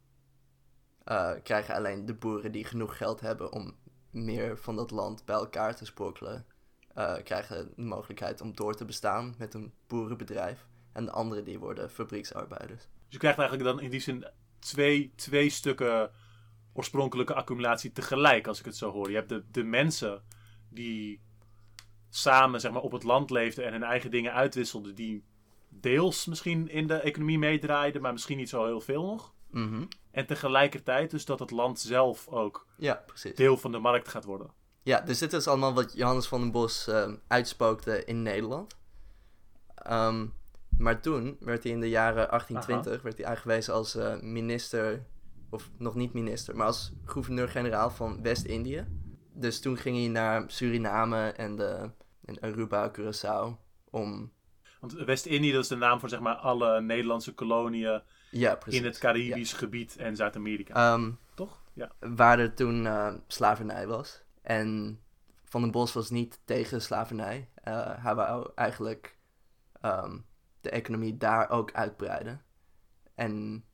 [SPEAKER 2] eh, krijgen alleen de boeren die genoeg geld hebben om meer van dat land bij elkaar te sprokkelen. eh, krijgen de mogelijkheid om door te bestaan met een boerenbedrijf. En de anderen die worden fabrieksarbeiders.
[SPEAKER 1] Dus je krijgt eigenlijk dan in die zin twee, twee stukken oorspronkelijke accumulatie tegelijk, als ik het zo hoor. Je hebt de, de mensen die samen zeg maar, op het land leefden en hun eigen dingen uitwisselden, die deels misschien in de economie meedraaiden, maar misschien niet zo heel veel nog.
[SPEAKER 2] Mhm.
[SPEAKER 1] En tegelijkertijd dus dat het land zelf ook
[SPEAKER 2] Ja,
[SPEAKER 1] deel van de markt gaat worden.
[SPEAKER 2] Ja, dus dit is allemaal wat Johannes van den Bos ehm, uitspookte in Nederland. Ehm, maar toen werd hij in de jaren 1820 werd hij aangewezen als eh, minister, of nog niet minister, maar als gouverneur-generaal van West-Indië. Dus toen ging hij naar Suriname en, de, en Aruba, Curaçao om...
[SPEAKER 1] Want West-Indië, dat is de naam voor zeg maar alle Nederlandse koloniën
[SPEAKER 2] Ja, precies.
[SPEAKER 1] in het Caribisch gebied en Zuid-Amerika.
[SPEAKER 2] Ehm,
[SPEAKER 1] Toch? Ja.
[SPEAKER 2] waar er toen eh, slavernij was. En Van den Bos was niet tegen slavernij. Eh, hij wou eigenlijk ehm, de economie daar ook uitbreiden. En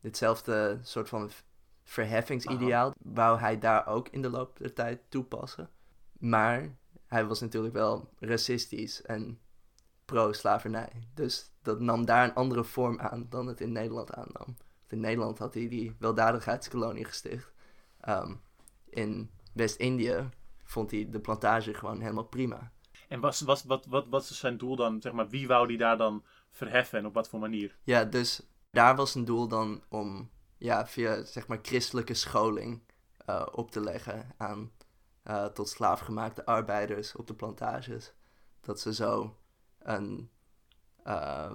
[SPEAKER 2] ditzelfde soort van verheffingsideaal wou hij daar ook in de loop der tijd toepassen. Maar hij was natuurlijk wel racistisch en pro-slavernij. Dus dat nam daar een andere vorm aan dan het in Nederland aannam. In Nederland had hij die weldadigheidskolonie gesticht. Ehm, in West-Indië vond hij de plantage gewoon helemaal prima.
[SPEAKER 1] En was, was, wat, wat, wat is zijn doel dan? Zeg maar, wie wou die daar dan verheffen en op wat voor manier?
[SPEAKER 2] Ja, dus daar was een doel dan om ja, via zeg maar christelijke scholing eh, op te leggen aan eh, tot slaafgemaakte arbeiders op de plantages. Dat ze zo een eh,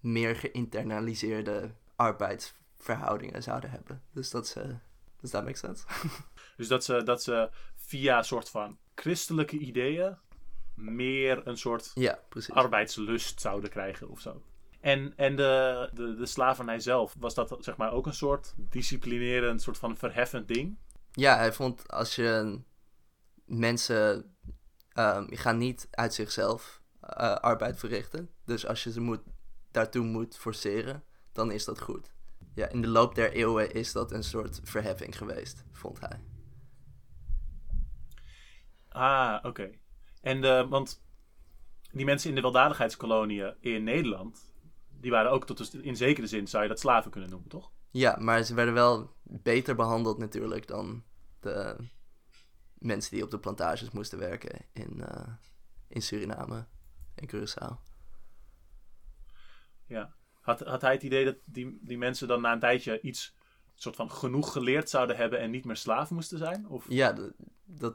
[SPEAKER 2] meer geïnternaliseerde arbeidsverhoudingen zouden hebben. Dus dat ze. Does that make sense? [LAUGHS]
[SPEAKER 1] Dus dat ze, dat ze via een soort van christelijke ideeën meer een soort
[SPEAKER 2] ja,
[SPEAKER 1] arbeidslust zouden krijgen of zo. En, en de, de, de slavernij zelf, was dat zeg maar ook een soort disciplinerend, soort van verheffend ding?
[SPEAKER 2] Ja, hij vond als je mensen ehm, die gaan niet uit zichzelf eh, arbeid verrichten. Dus als je ze moet, daartoe moet forceren, dan is dat goed. Ja, in de loop der eeuwen is dat een soort verheffing geweest, vond hij.
[SPEAKER 1] Ah, oké. En de, want die mensen in de weldadigheidskoloniën in Nederland, die waren ook tot in zekere zin zou je dat slaven kunnen noemen, toch?
[SPEAKER 2] Ja, maar ze werden wel beter behandeld natuurlijk dan de mensen die op de plantages moesten werken in, eh, in Suriname Curaçao.
[SPEAKER 1] Ja. Had, had hij het idee dat die, die mensen dan na een tijdje iets soort van genoeg geleerd zouden hebben en niet meer slaaf moesten zijn? Of?
[SPEAKER 2] Ja, dat, dat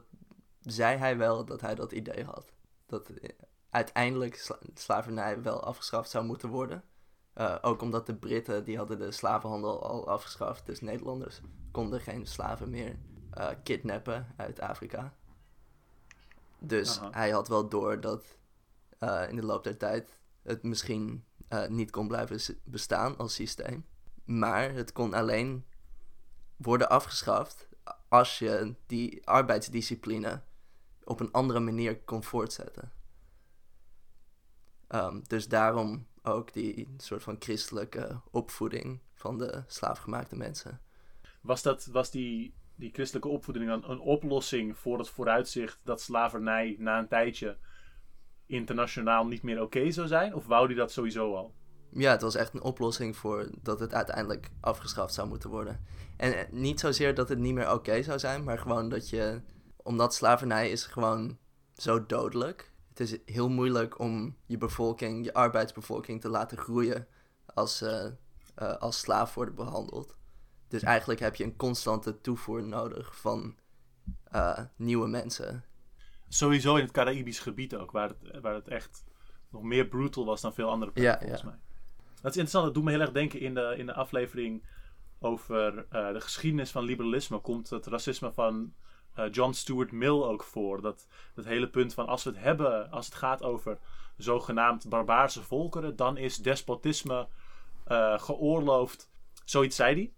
[SPEAKER 2] zei hij wel dat hij dat idee had. Dat eh, uiteindelijk sla- slavernij wel afgeschaft zou moeten worden. Eh, ook omdat de Britten die hadden de slavenhandel al afgeschaft. Dus Nederlanders konden geen slaven meer eh, kidnappen uit Afrika. Dus
[SPEAKER 1] Aha.
[SPEAKER 2] hij had wel door dat eh, in de loop der tijd het misschien eh, niet kon blijven bestaan als systeem. Maar het kon alleen worden afgeschaft als je die arbeidsdiscipline op een andere manier kon voortzetten. Ehm, dus daarom ook die soort van christelijke opvoeding van de slaafgemaakte mensen.
[SPEAKER 1] Was, dat, was die, die christelijke opvoeding dan een oplossing voor het vooruitzicht dat slavernij na een tijdje internationaal niet meer oké zou zijn? Of wou die dat sowieso al?
[SPEAKER 2] Ja, het was echt een oplossing voor dat het uiteindelijk afgeschaft zou moeten worden. En eh, niet zozeer dat het niet meer oké zou zijn, maar gewoon dat je, omdat slavernij is gewoon zo dodelijk. Het is heel moeilijk om je bevolking, je arbeidsbevolking te laten groeien als eh, als slaaf worden behandeld. Dus eigenlijk heb je een constante toevoer nodig van nieuwe mensen.
[SPEAKER 1] Sowieso in het Caraïbisch gebied ook, waar het, waar het echt nog meer brutal was dan veel andere plekken
[SPEAKER 2] Ja,
[SPEAKER 1] volgens
[SPEAKER 2] ja.
[SPEAKER 1] mij. Dat is interessant, dat doet me heel erg denken in de, in de aflevering over eh, de geschiedenis van liberalisme. Komt het racisme van eh, John Stuart Mill ook voor. Dat, dat hele punt van als we het hebben, als het gaat over zogenaamd barbaarse volkeren, dan is despotisme eh, geoorloofd. Zoiets zei hij.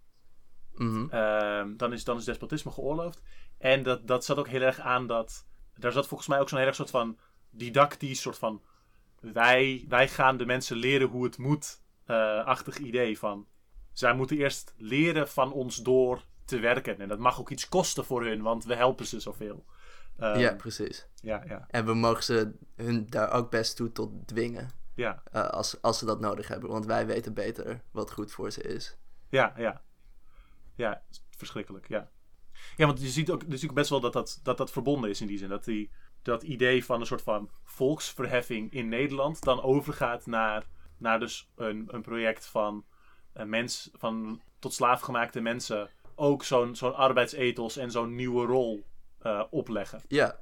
[SPEAKER 2] Mhm.
[SPEAKER 1] Ehm, dan, is, dan is despotisme geoorloofd. En dat, dat zat ook heel erg aan dat. Daar zat volgens mij ook zo'n heel erg soort van didactisch, soort van. Wij, wij gaan de mensen leren hoe het moet. eh, achtig idee van. Zij moeten eerst leren van ons door te werken. En dat mag ook iets kosten voor hun, want we helpen ze zoveel. Ehm,
[SPEAKER 2] ja, precies.
[SPEAKER 1] ja, ja,
[SPEAKER 2] En we mogen ze hun daar ook best toe tot dwingen.
[SPEAKER 1] ja,
[SPEAKER 2] eh, als, als ze dat nodig hebben. Want wij weten beter wat goed voor ze is.
[SPEAKER 1] ja, ja. Ja, verschrikkelijk, ja. Ja, want je ziet ook, je ziet ook best wel dat dat, dat dat verbonden is in die zin. Dat die, dat idee van een soort van volksverheffing in Nederland dan overgaat naar, naar dus een, een project van, een mens, van tot slaafgemaakte mensen ook zo'n zo'n arbeidsethos en zo'n nieuwe rol eh, opleggen.
[SPEAKER 2] Ja.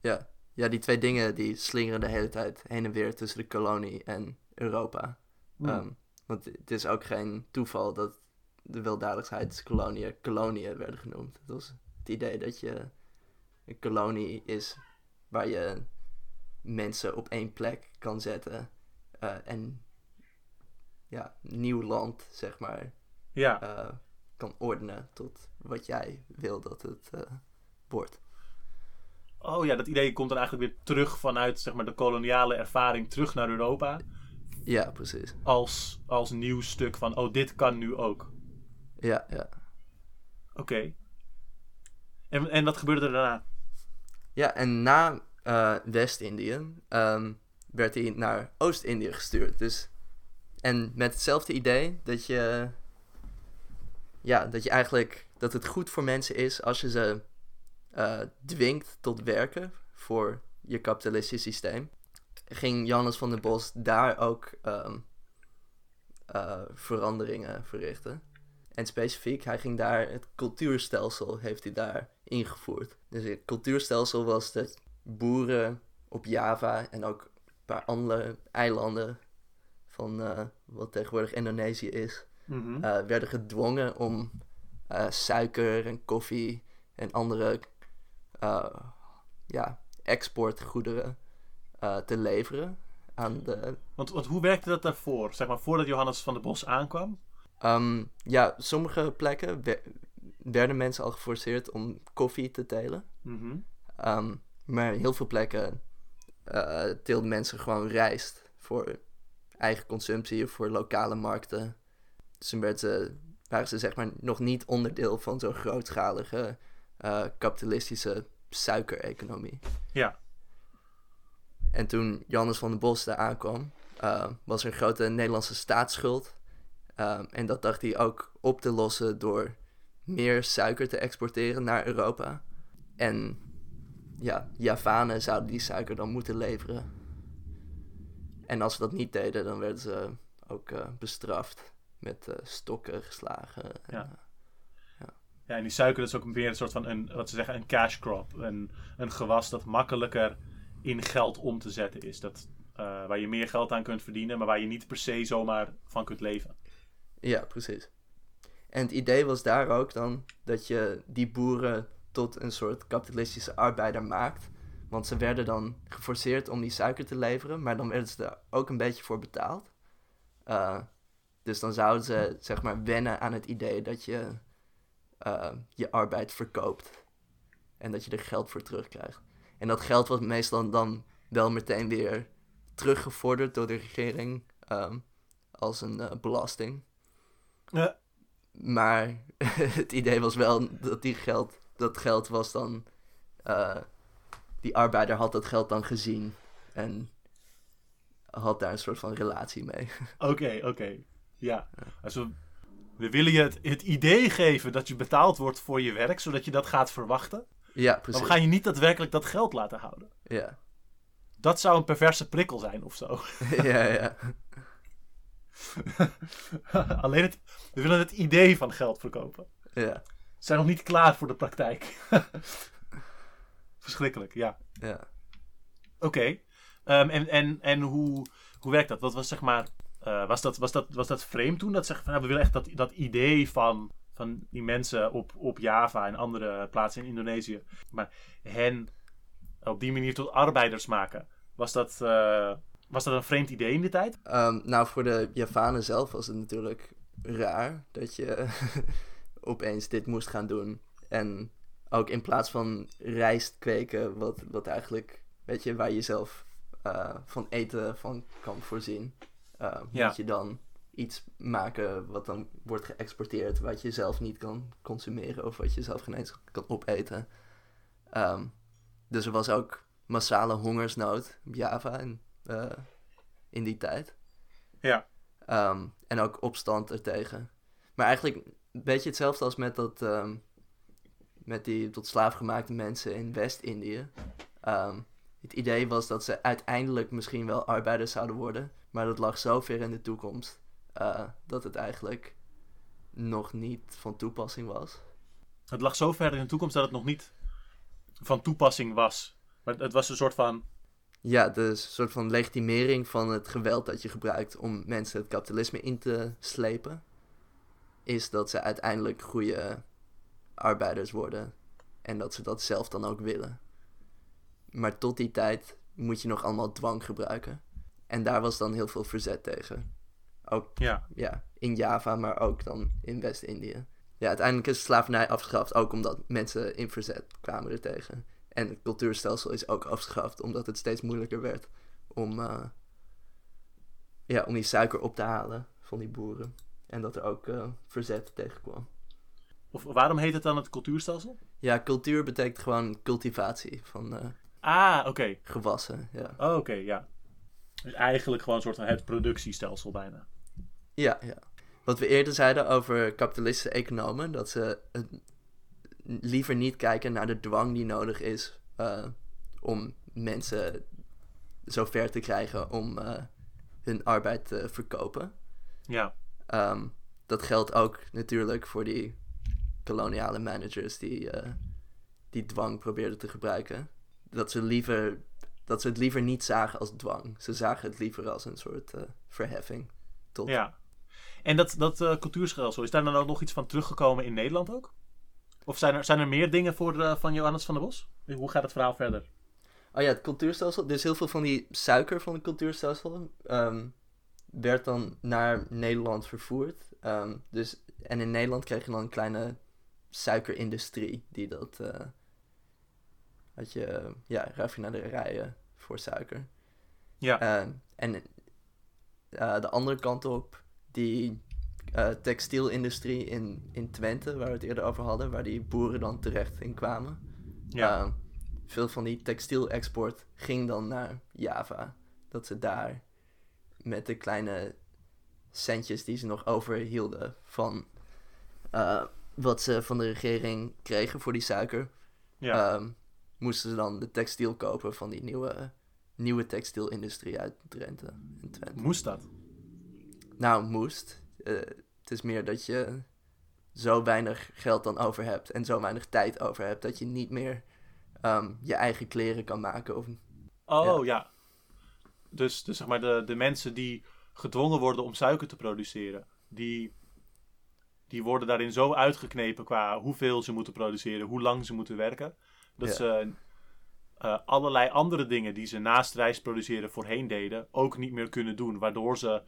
[SPEAKER 2] Ja. Ja, die twee dingen die slingeren de hele tijd heen en weer tussen de kolonie en Europa. Ehm, want het is ook geen toeval dat de weldadigheid koloniën werden genoemd. Het was het idee dat je een kolonie is waar je mensen op één plek kan zetten eh, en ja, nieuw land, zeg maar,
[SPEAKER 1] ja,
[SPEAKER 2] eh, kan ordenen tot wat jij wil dat het eh, wordt.
[SPEAKER 1] oh ja, dat idee komt dan eigenlijk weer terug vanuit zeg maar, de koloniale ervaring terug naar Europa.
[SPEAKER 2] Ja, precies.
[SPEAKER 1] Als, als nieuw stuk van, oh, dit kan nu ook.
[SPEAKER 2] Ja, ja.
[SPEAKER 1] Oké. En, en wat gebeurde er daarna?
[SPEAKER 2] Ja, en na eh, West-Indië ehm, werd hij naar Oost-Indië gestuurd. Dus, en met hetzelfde idee dat je, ja, dat je eigenlijk, dat het goed voor mensen is als je ze eh, dwingt tot werken voor je kapitalistisch systeem. Ging Johannes van der Bos daar ook ehm, eh, veranderingen verrichten. En specifiek, hij ging daar het cultuurstelsel heeft hij daar ingevoerd. Dus het cultuurstelsel was dat boeren op Java en ook een paar andere eilanden van eh, wat tegenwoordig Indonesië is,
[SPEAKER 1] Mhm.
[SPEAKER 2] eh, werden gedwongen om eh, suiker en koffie en andere ja, exportgoederen te leveren aan de
[SPEAKER 1] want, want hoe werkte dat daarvoor? Zeg maar, voordat Johannes van der Bos aankwam?
[SPEAKER 2] Ehm, ja, sommige plekken we- werden mensen al geforceerd om koffie te telen.
[SPEAKER 1] Mhm.
[SPEAKER 2] Ehm, maar heel veel plekken eh teelden mensen gewoon rijst voor eigen consumptie of voor lokale markten. Dus werd ze, waren ze zeg maar nog niet onderdeel van zo'n grootschalige eh, kapitalistische suikereconomie.
[SPEAKER 1] Ja.
[SPEAKER 2] En toen Johannes van den Bos daar aankwam, uh, was er een grote Nederlandse staatsschuld. Uh, en dat dacht hij ook op te lossen door meer suiker te exporteren naar Europa. En ja, Javanen zouden die suiker dan moeten leveren. En als ze dat niet deden, dan werden ze ook uh, bestraft met uh, stokken geslagen. En,
[SPEAKER 1] Ja.
[SPEAKER 2] uh,
[SPEAKER 1] Ja, en die suiker dat is ook weer een soort van een, wat ze zeggen, een cash crop. Een, een gewas dat makkelijker in geld om te zetten is. Dat, eh, waar je meer geld aan kunt verdienen, maar waar je niet per se zomaar van kunt leven.
[SPEAKER 2] Ja, precies. En het idee was daar ook dan dat je die boeren tot een soort kapitalistische arbeider maakt. Want ze werden dan geforceerd om die suiker te leveren, maar dan werden ze er ook een beetje voor betaald. Uh, dus dan zouden ze zeg maar wennen aan het idee dat je uh, je arbeid verkoopt. En dat je er geld voor terugkrijgt. En dat geld wordt meestal dan wel meteen weer teruggevorderd door de regering um, als een uh, belasting.
[SPEAKER 1] Ja.
[SPEAKER 2] Maar [LAUGHS] het idee was wel dat die geld, dat geld was dan, uh, die arbeider had dat geld dan gezien en had daar een soort van relatie mee. [LAUGHS]
[SPEAKER 1] Oké, oké. Okay. Ja. We, we willen je het, het, idee geven dat je betaald wordt voor je werk, zodat je dat gaat verwachten.
[SPEAKER 2] Ja, precies.
[SPEAKER 1] Maar we gaan je niet daadwerkelijk dat geld laten houden.
[SPEAKER 2] Ja.
[SPEAKER 1] Dat zou een perverse prikkel zijn of zo. [LAUGHS]
[SPEAKER 2] ja, ja. [LAUGHS]
[SPEAKER 1] Alleen het, we willen het idee van geld verkopen.
[SPEAKER 2] Ja.
[SPEAKER 1] We zijn nog niet klaar voor de praktijk. [LAUGHS] Verschrikkelijk, ja.
[SPEAKER 2] Ja.
[SPEAKER 1] Oké. Okay. Um, en en, en hoe, hoe werkt dat? Wat was zeg maar. Uh, was, dat, was, dat, was dat vreemd toen? Dat zeggen van we willen echt dat, dat idee van, van die mensen op, op Java en andere plaatsen in Indonesië. Maar hen op die manier tot arbeiders maken. Was dat, uh, was dat een vreemd idee in die tijd?
[SPEAKER 2] Um, nou, voor de Javanen zelf was het natuurlijk raar dat je [LAUGHS] opeens dit moest gaan doen. En ook in plaats van rijst kweken, wat, wat eigenlijk, weet je, waar je zelf uh, van eten van kan voorzien. Uh,
[SPEAKER 1] ja.
[SPEAKER 2] Moet je dan iets maken wat dan wordt geëxporteerd, wat je zelf niet kan consumeren of wat je zelf geen eens kan opeten. Um, dus er was ook massale hongersnood op Java in, uh, in die tijd.
[SPEAKER 1] Ja.
[SPEAKER 2] Um, en ook opstand ertegen. Maar eigenlijk een beetje hetzelfde als met dat... Um, met die tot slaafgemaakte mensen in West-Indië. Um, het idee was dat ze uiteindelijk misschien wel arbeiders zouden worden. Maar dat lag zo ver in de toekomst. Uh, dat het eigenlijk nog niet van toepassing was.
[SPEAKER 1] Het lag zo ver in de toekomst dat het nog niet van toepassing was. Maar het was een soort van.
[SPEAKER 2] Ja, een soort van legitimering van het geweld dat je gebruikt om mensen het kapitalisme in te slepen. Is dat ze uiteindelijk goede arbeiders worden. En dat ze dat zelf dan ook willen. Maar tot die tijd moet je nog allemaal dwang gebruiken. En daar was dan heel veel verzet tegen. Ook
[SPEAKER 1] ja.
[SPEAKER 2] Ja, in Java, maar ook dan in West-Indië. Ja, uiteindelijk is slavernij afgeschaft, ook omdat mensen in verzet kwamen er tegen. En het cultuurstelsel is ook afgeschaft, omdat het steeds moeilijker werd om, uh, ja, om die suiker op te halen van die boeren. En dat er ook uh, verzet tegen kwam.
[SPEAKER 1] Of waarom heet het dan het cultuurstelsel?
[SPEAKER 2] Ja, cultuur betekent gewoon cultivatie van uh,
[SPEAKER 1] ah, oké. Okay.
[SPEAKER 2] gewassen. Ja.
[SPEAKER 1] Oh, oké, okay, ja. Dus eigenlijk gewoon een soort van het productiestelsel bijna.
[SPEAKER 2] Ja, ja. Wat we eerder zeiden over kapitalistische economen, dat ze het liever niet kijken naar de dwang die nodig is uh, om mensen zo ver te krijgen om uh, hun arbeid te verkopen.
[SPEAKER 1] Ja.
[SPEAKER 2] Um, dat geldt ook natuurlijk voor die koloniale managers die, uh, die dwang probeerden te gebruiken. Dat ze, liever, dat ze het liever niet zagen als dwang. Ze zagen het liever als een soort verheffing. Tot...
[SPEAKER 1] Ja. En dat, dat cultuurstelsel, is daar dan ook nog iets van teruggekomen in Nederland ook? Of zijn er, zijn er meer dingen voor de, van Johannes van der Bos? Hoe gaat het verhaal verder?
[SPEAKER 2] Oh ja, het cultuurstelsel. Dus heel veel van die suiker van het cultuurstelsel um, werd dan naar Nederland vervoerd. Um, dus, en in Nederland kreeg je dan een kleine suikerindustrie die dat... Uh, had je, ja, raffinaderijen voor suiker.
[SPEAKER 1] Ja.
[SPEAKER 2] Uh, en uh, de andere kant op, die uh, textielindustrie in, in Twente, waar we het eerder over hadden, waar die boeren dan terecht in kwamen.
[SPEAKER 1] Ja.
[SPEAKER 2] Uh, veel van die textielexport ging dan naar Java. Dat ze daar met de kleine centjes die ze nog overhielden van eh, wat ze van de regering kregen voor die suiker,
[SPEAKER 1] Ja.
[SPEAKER 2] ehm, moesten ze dan de textiel kopen van die nieuwe, nieuwe textielindustrie uit Drenthe. En Twente.
[SPEAKER 1] Moest dat?
[SPEAKER 2] Nou, moest. Eh, het is meer dat je zo weinig geld dan over hebt en zo weinig tijd over hebt dat je niet meer ehm, je eigen kleren kan maken. Of,
[SPEAKER 1] Oh ja. Dus, dus zeg maar de, de mensen die gedwongen worden om suiker te produceren, die, die worden daarin zo uitgeknepen qua hoeveel ze moeten produceren, hoe lang ze moeten werken, dat
[SPEAKER 2] Ja.
[SPEAKER 1] ze eh, allerlei andere dingen die ze naast rijst produceren voorheen deden, ook niet meer kunnen doen. Waardoor ze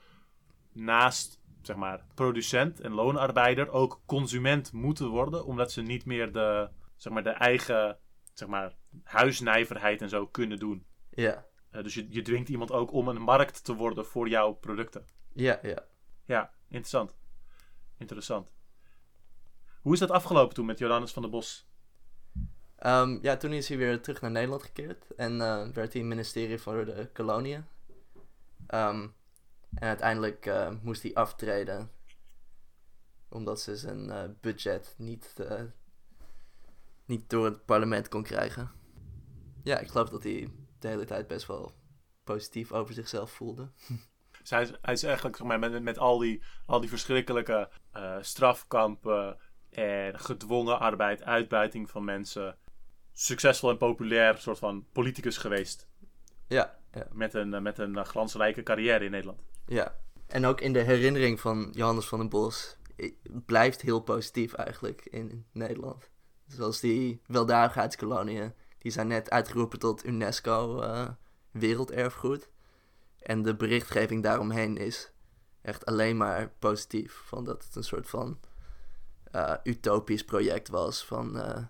[SPEAKER 1] naast zeg maar, producent en loonarbeider ook consument moeten worden, omdat ze niet meer de, zeg maar, de eigen zeg maar, huisnijverheid en zo kunnen doen.
[SPEAKER 2] ja,
[SPEAKER 1] Eh, dus je, je dwingt iemand ook om een markt te worden voor jouw producten.
[SPEAKER 2] ja, ja.
[SPEAKER 1] Ja, interessant. Interessant. Hoe is dat afgelopen toen met Johannes van der Bos?
[SPEAKER 2] Ehm, ja, toen is hij weer terug naar Nederland gekeerd en eh, werd hij ministerie voor de koloniën. Ehm, en uiteindelijk eh, moest hij aftreden omdat ze zijn eh, budget niet, eh, niet door het parlement kon krijgen. Ja, ik geloof dat hij de hele tijd best wel positief over zichzelf voelde. [LAUGHS]
[SPEAKER 1] Dus hij, is, hij is eigenlijk zeg maar, met, met al, die, al die verschrikkelijke strafkampen en gedwongen arbeid, uitbuiting van mensen, succesvol en populair soort van politicus geweest.
[SPEAKER 2] Ja, ja.
[SPEAKER 1] Met een, met een glansrijke carrière in Nederland.
[SPEAKER 2] Ja, en ook in de herinnering van Johannes van den Bos blijft heel positief eigenlijk in Nederland. Zoals die weldadigheidskolonieën, die zijn net uitgeroepen tot UNESCO eh, werelderfgoed. En de berichtgeving daaromheen is echt alleen maar positief. Van dat het een soort van eh, utopisch project was van eh,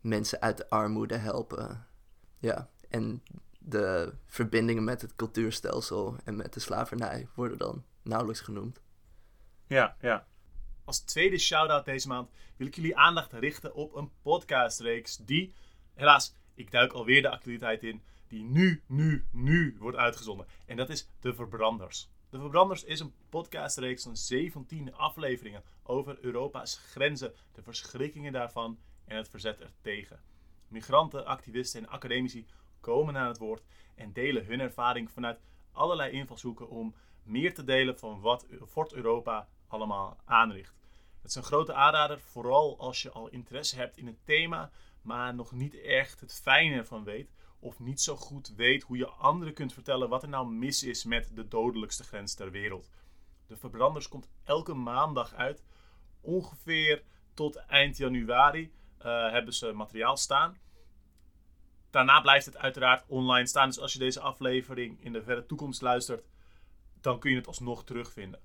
[SPEAKER 2] mensen uit de armoede helpen. Ja, en de verbindingen met het cultuurstelsel en met de slavernij worden dan nauwelijks genoemd.
[SPEAKER 1] Ja, ja.
[SPEAKER 3] Als tweede shout-out deze maand wil ik jullie aandacht richten op een podcastreeks die, helaas, ik duik alweer de actualiteit in, die nu, nu, nu wordt uitgezonden. En dat is De Verbranders. De Verbranders is een podcastreeks van 17 afleveringen over Europa's grenzen, de verschrikkingen daarvan en het verzet ertegen. Migranten, activisten en academici komen aan het woord en delen hun ervaring vanuit allerlei invalshoeken om meer te delen van wat Fort Europa allemaal aanricht. Het is een grote aanrader, vooral als je al interesse hebt in het thema, maar nog niet echt het fijne ervan weet, of niet zo goed weet hoe je anderen kunt vertellen wat er nou mis is met de dodelijkste grens ter wereld. De Verbranders komt elke maandag uit, ongeveer tot eind januari eh, hebben ze materiaal staan. Daarna blijft het uiteraard online staan, dus als je deze aflevering in de verre toekomst luistert, dan kun je het alsnog terugvinden.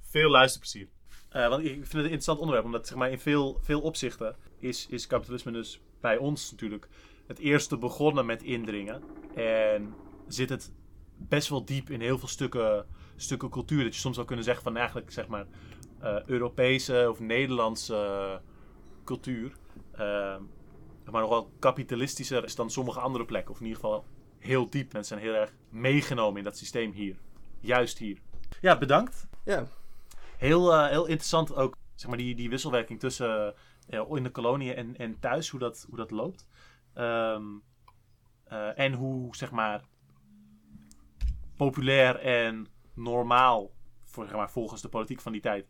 [SPEAKER 3] Veel luisterplezier.
[SPEAKER 1] Eh, want ik vind het een interessant onderwerp, omdat zeg maar, in veel, veel opzichten is, is kapitalisme dus bij ons natuurlijk het eerste begonnen met indringen. En zit het best wel diep in heel veel stukken, stukken cultuur. Dat je soms zou kunnen zeggen van eigenlijk zeg maar eh, Europese of Nederlandse eh, cultuur. Maar nog wel kapitalistischer is dan sommige andere plekken. Of in ieder geval heel diep. Mensen zijn heel erg meegenomen in dat systeem hier. Juist hier. Ja, bedankt.
[SPEAKER 2] Ja,
[SPEAKER 1] Heel, eh, heel interessant ook, zeg maar, die, die wisselwerking tussen eh, in de koloniën en, en thuis, hoe dat, hoe dat loopt. Ehm, eh, en hoe, zeg maar, populair en normaal, voor, zeg maar, volgens de politiek van die tijd,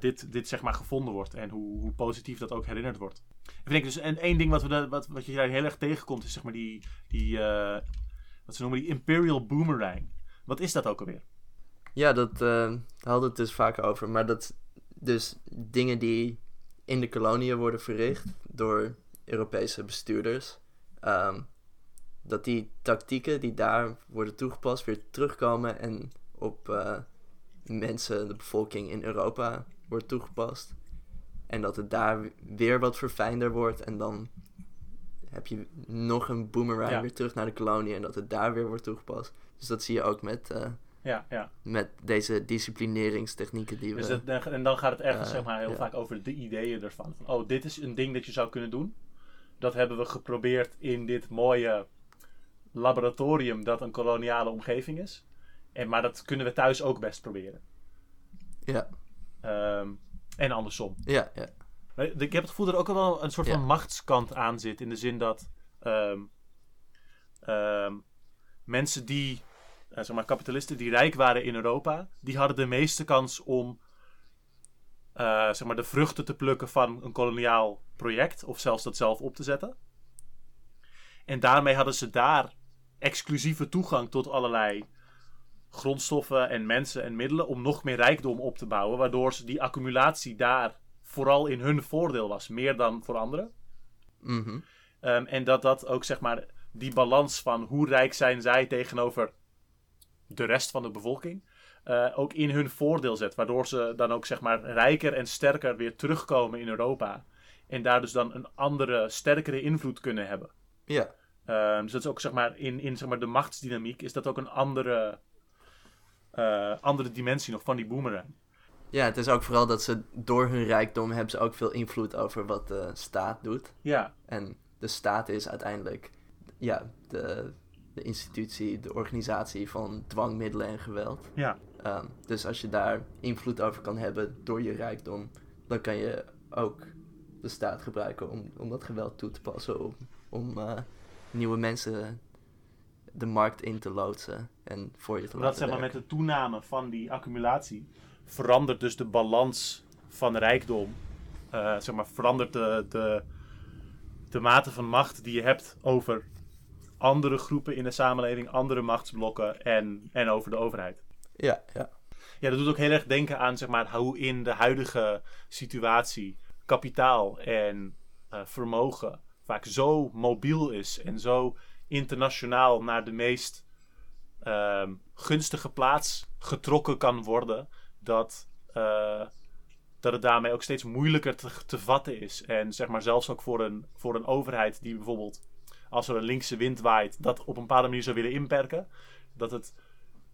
[SPEAKER 1] dit, dit, zeg maar, gevonden wordt. En hoe, hoe positief dat ook herinnerd wordt. Ik denk dus, en één ding wat, we, da- wat, wat je daar heel erg tegenkomt, is zeg maar die, die eh, wat ze noemen die Imperial Boomerang. Wat is dat ook alweer?
[SPEAKER 2] ja dat daar hadden het dus vaak over. Maar dat dus dingen die in de koloniën worden verricht door Europese bestuurders. ehm, dat die tactieken die daar worden toegepast weer terugkomen en op eh, mensen, de bevolking in Europa wordt toegepast. En dat het daar weer wat verfijnder wordt en dan heb je nog een boomerang
[SPEAKER 1] Ja.
[SPEAKER 2] weer terug naar de kolonie en dat het daar weer wordt toegepast. Dus dat zie je ook met, eh,
[SPEAKER 1] Ja, ja.
[SPEAKER 2] met deze disciplineringstechnieken die we...
[SPEAKER 1] Dus dat, en dan gaat het ergens
[SPEAKER 2] Eh,
[SPEAKER 1] zeg maar, heel
[SPEAKER 2] ja.
[SPEAKER 1] vaak over de ideeën ervan. Van, oh, dit is een ding dat je zou kunnen doen. dat hebben we geprobeerd in dit mooie laboratorium dat een koloniale omgeving is. En, maar dat kunnen we thuis ook best proberen.
[SPEAKER 2] Ja,
[SPEAKER 1] Ehm, en andersom.
[SPEAKER 2] ja, ja.
[SPEAKER 1] Ik heb het gevoel dat er ook wel een soort
[SPEAKER 2] Ja.
[SPEAKER 1] van machtskant aan zit. In de zin dat ehm, ehm, mensen die, eh, zeg maar, kapitalisten die rijk waren in Europa, die hadden de meeste kans om eh, zeg maar, de vruchten te plukken van een koloniaal project. Of zelfs dat zelf op te zetten. En daarmee hadden ze daar exclusieve toegang tot allerlei grondstoffen en mensen en middelen om nog meer rijkdom op te bouwen. Waardoor ze die accumulatie daar vooral in hun voordeel was, meer dan voor anderen.
[SPEAKER 2] Mhm.
[SPEAKER 1] Ehm, en dat dat ook zeg maar die balans van hoe rijk zijn zij tegenover de rest van de bevolking eh, ook in hun voordeel zet. Waardoor ze dan ook zeg maar rijker en sterker weer terugkomen in Europa. En daar dus dan een andere, sterkere invloed kunnen hebben.
[SPEAKER 2] Ja,
[SPEAKER 1] Ehm, dus dat is ook zeg maar in, in zeg maar, de machtsdynamiek is dat ook een andere, eh, andere dimensie nog van die boomerang.
[SPEAKER 2] ja, het is ook vooral dat ze door hun rijkdom hebben ze ook veel invloed over wat de staat doet.
[SPEAKER 1] Ja,
[SPEAKER 2] En de staat is uiteindelijk ja, de, de institutie, de organisatie van dwangmiddelen en geweld.
[SPEAKER 1] ja,
[SPEAKER 2] Ehm, dus als je daar invloed over kan hebben door je rijkdom, dan kan je ook de staat gebruiken om, om dat geweld toe te passen. Om, om eh, nieuwe mensen de markt in te loodsen en voor je te
[SPEAKER 1] dat
[SPEAKER 2] laten
[SPEAKER 1] zeg maar met de toename van die accumulatie verandert dus de balans van rijkdom. Eh, zeg maar verandert de, de, de mate van macht die je hebt over andere groepen in de samenleving, andere machtsblokken en, en over de overheid.
[SPEAKER 2] Ja, ja.
[SPEAKER 1] Ja, dat doet ook heel erg denken aan zeg maar, hoe in de huidige situatie kapitaal en eh, vermogen vaak zo mobiel is en zo internationaal naar de meest ehm, gunstige plaats getrokken kan worden, dat, eh, dat het daarmee ook steeds moeilijker te, te vatten is. En zeg maar zelfs ook voor een, voor een overheid die bijvoorbeeld, als er een linkse wind waait, dat op een bepaalde manier zou willen inperken, dat het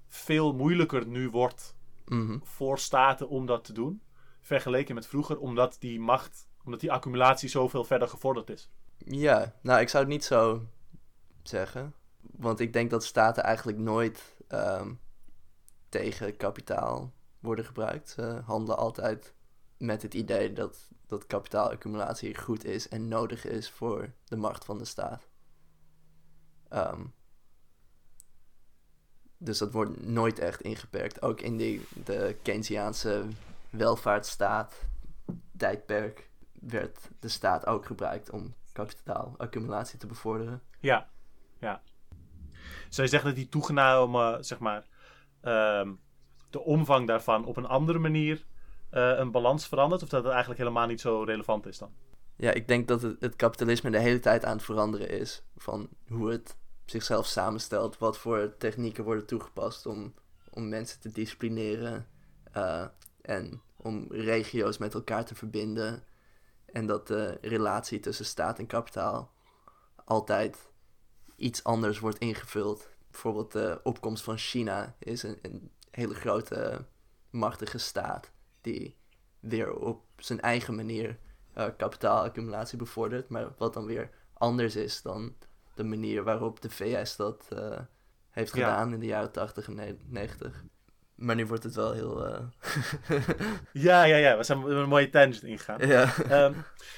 [SPEAKER 1] veel moeilijker nu wordt
[SPEAKER 2] Mhm.
[SPEAKER 1] voor staten om dat te doen. Vergeleken met vroeger, omdat die macht, omdat die accumulatie zoveel verder gevorderd is.
[SPEAKER 2] Ja, nou, ik zou het niet zo zeggen. Want ik denk dat staten eigenlijk nooit ehm, tegen kapitaal worden gebruikt. Ze handelen altijd met het idee dat, dat kapitaalaccumulatie goed is en nodig is voor de macht van de staat. Ehm, dus dat wordt nooit echt ingeperkt. Ook in de Keynesiaanse welvaartsstaat tijdperk werd de staat ook gebruikt om kapitaalaccumulatie te bevorderen.
[SPEAKER 1] Ja, ja. Je zeggen dat die toegenomen, zeg maar, ehm, de omvang daarvan op een andere manier eh, een balans verandert? Of dat het eigenlijk helemaal niet zo relevant is dan?
[SPEAKER 2] Ja, ik denk dat het, het kapitalisme de hele tijd aan het veranderen is. Van hoe het zichzelf samenstelt, wat voor technieken worden toegepast om, om mensen te disciplineren eh, en om regio's met elkaar te verbinden. En dat de relatie tussen staat en kapitaal altijd iets anders wordt ingevuld. Bijvoorbeeld de opkomst van China is een, een hele grote, machtige staat die weer op zijn eigen manier eh, kapitaalaccumulatie bevordert, maar wat dan weer anders is dan de manier waarop de VS dat eh, heeft
[SPEAKER 1] Ja.
[SPEAKER 2] gedaan in de jaren 80 en ne- 90. Maar nu wordt het wel heel. eh, [LAUGHS]
[SPEAKER 1] Ja, ja, ja. We zijn een mooie tangent ingegaan.
[SPEAKER 2] ja.
[SPEAKER 1] Ehm,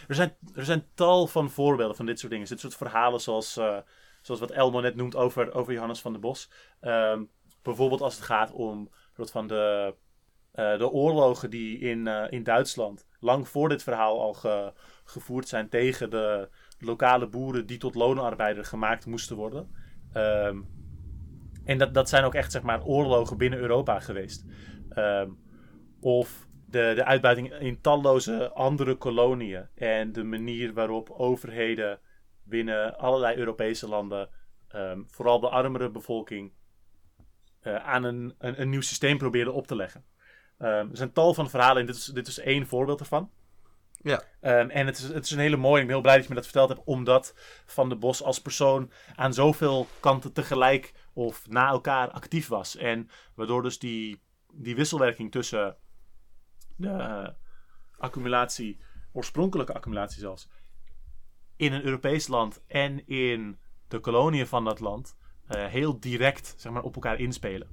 [SPEAKER 1] er, zijn, er zijn tal van voorbeelden van dit soort dingen. Dit soort verhalen zoals, eh, zoals wat Elmo net noemt over, over Johannes van der Bos. Ehm, bijvoorbeeld als het gaat om soort van de, eh, de oorlogen die in, eh, in Duitsland lang voor dit verhaal al ge- gevoerd zijn tegen de lokale boeren die tot loonarbeider gemaakt moesten worden. Ehm, en dat, dat zijn ook echt zeg maar oorlogen binnen Europa geweest. Ehm, of de, de uitbuiting in talloze andere koloniën. En de manier waarop overheden binnen allerlei Europese landen, ehm, vooral de armere bevolking, eh, aan een, een, een nieuw systeem probeerden op te leggen. Ehm, er zijn tal van verhalen en dit is, dit is één voorbeeld ervan.
[SPEAKER 2] Ja.
[SPEAKER 1] Ehm, en het is, het is een hele mooie, ik ben heel blij dat je me dat verteld hebt, omdat Van de Bos als persoon aan zoveel kanten tegelijk of na elkaar actief was. En waardoor dus die, die wisselwerking tussen de eh, accumulatie, oorspronkelijke accumulatie zelfs, in een Europees land en in de koloniën van dat land eh, heel direct zeg maar, op elkaar inspelen.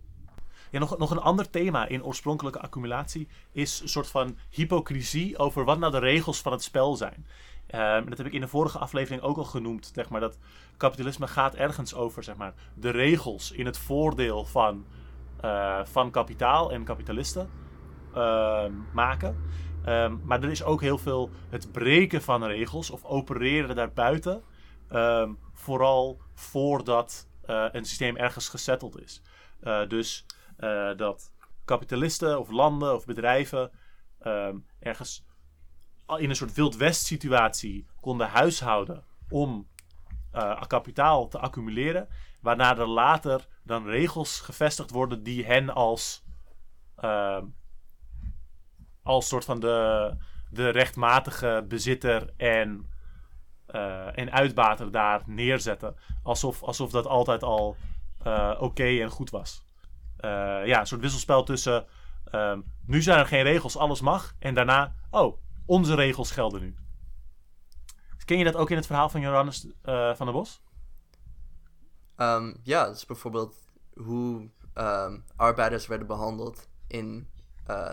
[SPEAKER 1] Ja, nog, nog een ander thema in oorspronkelijke accumulatie is een soort van hypocrisie over wat nou de regels van het spel zijn. Ehm, dat heb ik in de vorige aflevering ook al genoemd. Zeg maar, dat kapitalisme gaat ergens over zeg maar, de regels in het voordeel van, eh, van kapitaal en kapitalisten ehm, maken. Ehm, maar er is ook heel veel het breken van regels of opereren daarbuiten. vooral voordat uh, een systeem ergens gesetteld is. Uh, dus uh, dat kapitalisten of landen of bedrijven um, ergens in een soort Wild West situatie konden huishouden om kapitaal te accumuleren. Waarna er later dan regels gevestigd worden die hen als, ehm, als soort van de, de rechtmatige bezitter en uh, en uitbater daar neerzetten. Alsof, alsof dat altijd al uh, oké en goed was. Uh, ja, een soort wisselspel tussen. Ehm, nu zijn er geen regels, alles mag. En daarna, oh, onze regels gelden nu. Ken je dat ook in het verhaal van Johannes van der Bos?
[SPEAKER 2] Um, ja, dat is bijvoorbeeld hoe um, arbeiders werden behandeld in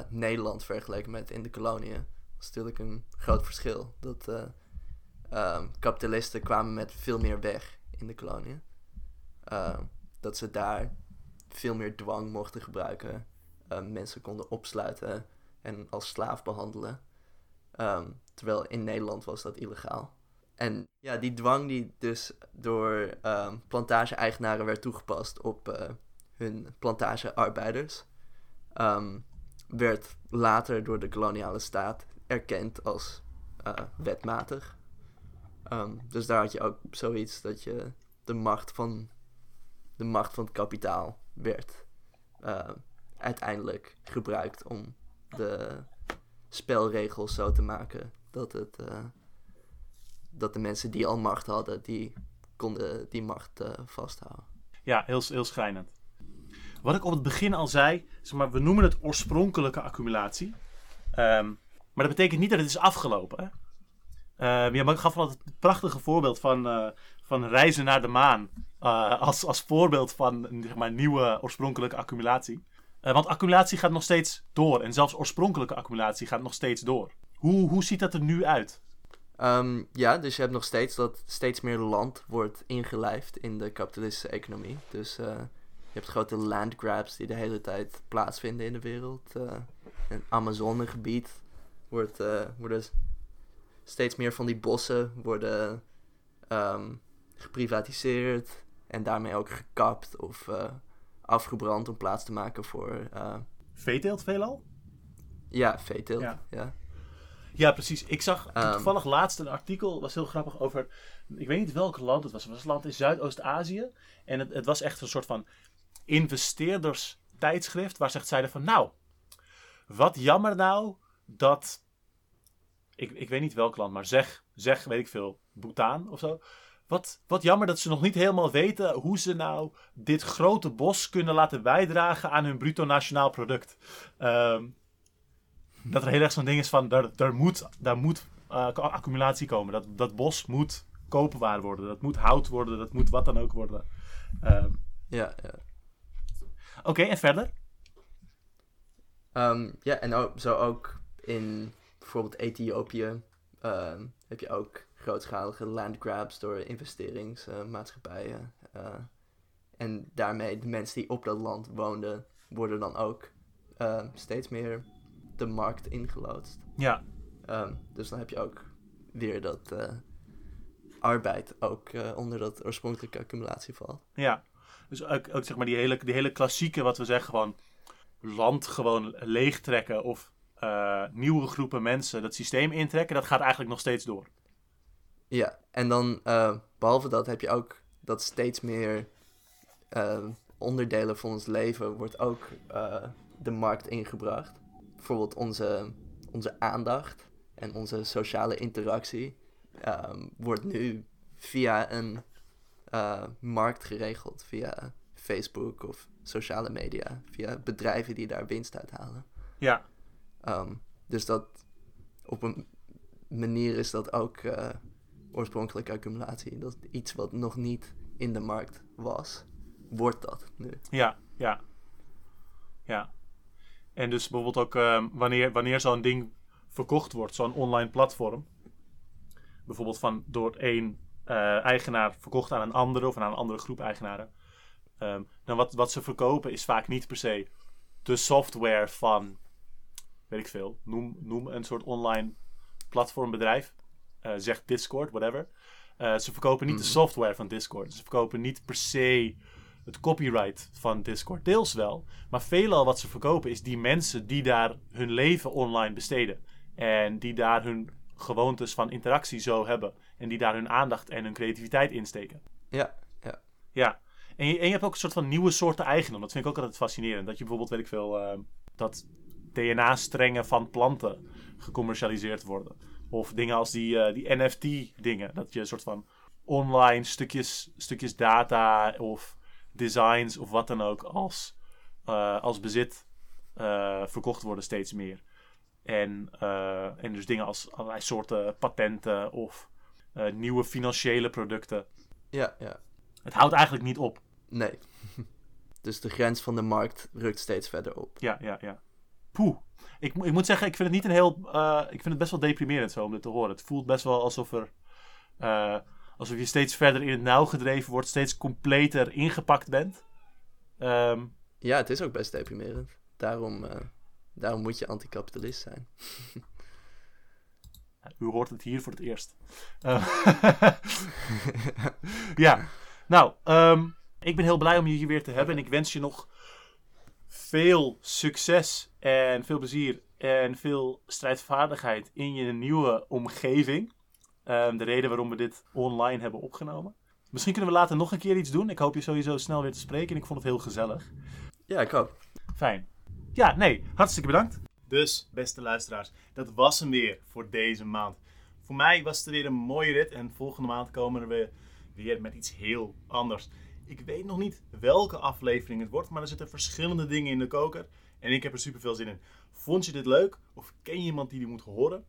[SPEAKER 2] Nederland vergeleken met in de koloniën. Dat is natuurlijk een groot verschil. Dat um, kapitalisten kwamen met veel meer weg in de koloniën. Uh, dat ze daar veel meer dwang mochten gebruiken. Uh, mensen konden opsluiten en als slaaf behandelen. Terwijl in Nederland was dat illegaal. En ja, die dwang die dus door um, plantage-eigenaren werd toegepast op uh, hun plantagearbeiders, um, werd later door de koloniale staat erkend als uh, wetmatig. Um, dus daar had je ook zoiets dat je de macht van, de macht van het kapitaal werd uh, uiteindelijk gebruikt om de spelregels zo te maken dat, het, uh, dat de mensen die al macht hadden, die konden die macht vasthouden.
[SPEAKER 1] Ja, heel, heel schrijnend. Wat ik op het begin al zei, zeg maar, we noemen het oorspronkelijke accumulatie. Um, maar dat betekent niet dat het is afgelopen. Maar ik gaf al het prachtige voorbeeld van, uh, van reizen naar de maan. Uh, als, als voorbeeld van zeg maar, nieuwe oorspronkelijke accumulatie. want accumulatie gaat nog steeds door. En zelfs oorspronkelijke accumulatie gaat nog steeds door. Hoe, hoe ziet dat er nu uit?
[SPEAKER 2] Um, ja, dus je hebt nog steeds dat steeds meer land wordt ingelijfd in de kapitalistische economie. Dus hebt grote land grabs die de hele tijd plaatsvinden in de wereld. een Amazonegebied wordt, worden steeds meer van die bossen worden um, geprivatiseerd en daarmee ook gekapt of uh, afgebrand om plaats te maken voor. Uh,
[SPEAKER 1] veeteelt veelal?
[SPEAKER 2] Ja, veeteelt. Ja. ja.
[SPEAKER 1] Ja, precies. Ik zag um, toevallig laatst een artikel, was heel grappig over, ik weet niet welk land het was. Het was een land in Zuidoost-Azië. En het, het, was echt een soort van investeerders tijdschrift, waar ze echt zeiden van, nou, wat jammer nou dat ik, ik weet niet welk land, maar zeg, zeg, weet ik veel, Bhutan of zo. Wat, wat jammer dat ze nog niet helemaal weten hoe ze nou dit grote bos kunnen laten bijdragen aan hun bruto nationaal product. Um, dat er heel erg zo'n ding is van, daar, daar moet, daar moet uh, accumulatie komen. Dat, dat bos moet koopwaar worden. Dat moet hout worden. Dat moet wat dan ook worden. Um,
[SPEAKER 2] ja, ja.
[SPEAKER 1] Oké, okay, en verder?
[SPEAKER 2] Um, ja, en ook, zo ook in bijvoorbeeld Ethiopië uh, heb je ook grootschalige landgrabs door investeringsmaatschappijen. Uh, en daarmee de mensen die op dat land woonden, worden dan ook uh, steeds meer de markt ingeloodst.
[SPEAKER 1] Ja.
[SPEAKER 2] Um, dus dan heb je ook weer dat uh, arbeid ook onder dat oorspronkelijke accumulatie valt.
[SPEAKER 1] Ja, dus ook, ook zeg maar die hele, die hele klassieke, wat we zeggen, gewoon land gewoon leegtrekken of uh, nieuwe groepen mensen dat systeem intrekken, dat gaat eigenlijk nog steeds door.
[SPEAKER 2] Ja, en dan uh, behalve dat heb je ook dat steeds meer uh, onderdelen van ons leven wordt ook de markt ingebracht. Bijvoorbeeld onze, onze aandacht en onze sociale interactie um, wordt nu via een markt geregeld, via Facebook of sociale media, via bedrijven die daar winst uithalen.
[SPEAKER 1] Ja.
[SPEAKER 2] Um, dus dat op een manier is dat ook uh, oorspronkelijke accumulatie. Dat iets wat nog niet in de markt was. Wordt dat nu?
[SPEAKER 1] Ja, ja. Ja. En dus bijvoorbeeld ook ehm, wanneer, wanneer zo'n ding verkocht wordt, zo'n online platform. Bijvoorbeeld van door één eh, eigenaar verkocht aan een andere of aan een andere groep eigenaren. Ehm, dan wat, wat ze verkopen is vaak niet per se de software van, weet ik veel, noem, noem een soort online platformbedrijf. Eh, zeg Discord, whatever. Eh, ze verkopen niet de
[SPEAKER 2] Mhm.
[SPEAKER 1] software van Discord. Ze verkopen niet per se het copyright van Discord. Deels wel. Maar veelal wat ze verkopen is die mensen die daar hun leven online besteden. En die daar hun gewoontes van interactie zo hebben. En die daar hun aandacht en hun creativiteit insteken.
[SPEAKER 2] Ja, ja.
[SPEAKER 1] Ja. En je, en je hebt ook een soort van nieuwe soorten eigendom. Dat vind ik ook altijd fascinerend. Dat je bijvoorbeeld, weet ik veel, eh, dat DNA-strengen van planten gecommercialiseerd worden. Of dingen als die, eh, die NFT-dingen. Dat je een soort van online stukjes, stukjes data of designs of wat dan ook als, eh, als bezit verkocht worden steeds meer. En, en dus dingen als allerlei soorten patenten of eh, nieuwe financiële producten.
[SPEAKER 2] Ja, ja.
[SPEAKER 1] Het houdt eigenlijk niet op.
[SPEAKER 2] Nee. [LAUGHS] dus de grens van de markt rukt steeds verder op.
[SPEAKER 1] Ja, ja, ja. Poeh. Ik, ik moet zeggen, ik vind het niet een heel. eh, ik vind het best wel deprimerend zo om dit te horen. Het voelt best wel alsof er. eh, alsof je steeds verder in het nauw gedreven wordt, steeds completer ingepakt bent. Ehm,
[SPEAKER 2] Ja, het is ook best deprimerend. Daarom, daarom moet je anticapitalist zijn. [LAUGHS]
[SPEAKER 1] u hoort het hier voor het eerst. Eh, [LAUGHS] ja, nou, ehm, ik ben heel blij om je hier weer te hebben. En ik wens je nog veel succes en veel plezier en veel strijdvaardigheid in je nieuwe omgeving. Ehm, de reden waarom we dit online hebben opgenomen. Misschien kunnen we later nog een keer iets doen. Ik hoop je sowieso snel weer te spreken. En ik vond het heel gezellig.
[SPEAKER 2] Ja, ik ook.
[SPEAKER 1] Fijn. Ja, nee, hartstikke bedankt.
[SPEAKER 3] Dus, beste luisteraars, dat was hem weer voor deze maand. Voor mij was het weer een mooie rit en volgende maand komen we weer met iets heel anders. Ik weet nog niet welke aflevering het wordt, maar er zitten verschillende dingen in de koker en ik heb er super veel zin in. Vond je dit leuk of ken je iemand die dit moet horen?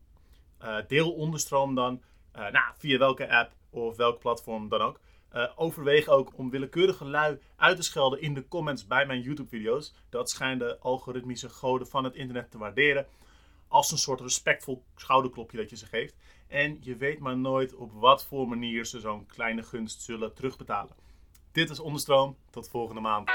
[SPEAKER 3] Eh, deel onderstroom dan, eh, nou, via welke app of welk platform dan ook. Eh, overweeg ook om willekeurige lui uit te schelden in de comments bij mijn YouTube-video's. Dat schijnen de algoritmische goden van het internet te waarderen. Als een soort respectvol schouderklopje dat je ze geeft. En je weet maar nooit op wat voor manier ze zo'n kleine gunst zullen terugbetalen. Dit is Onderstroom. Tot volgende maand.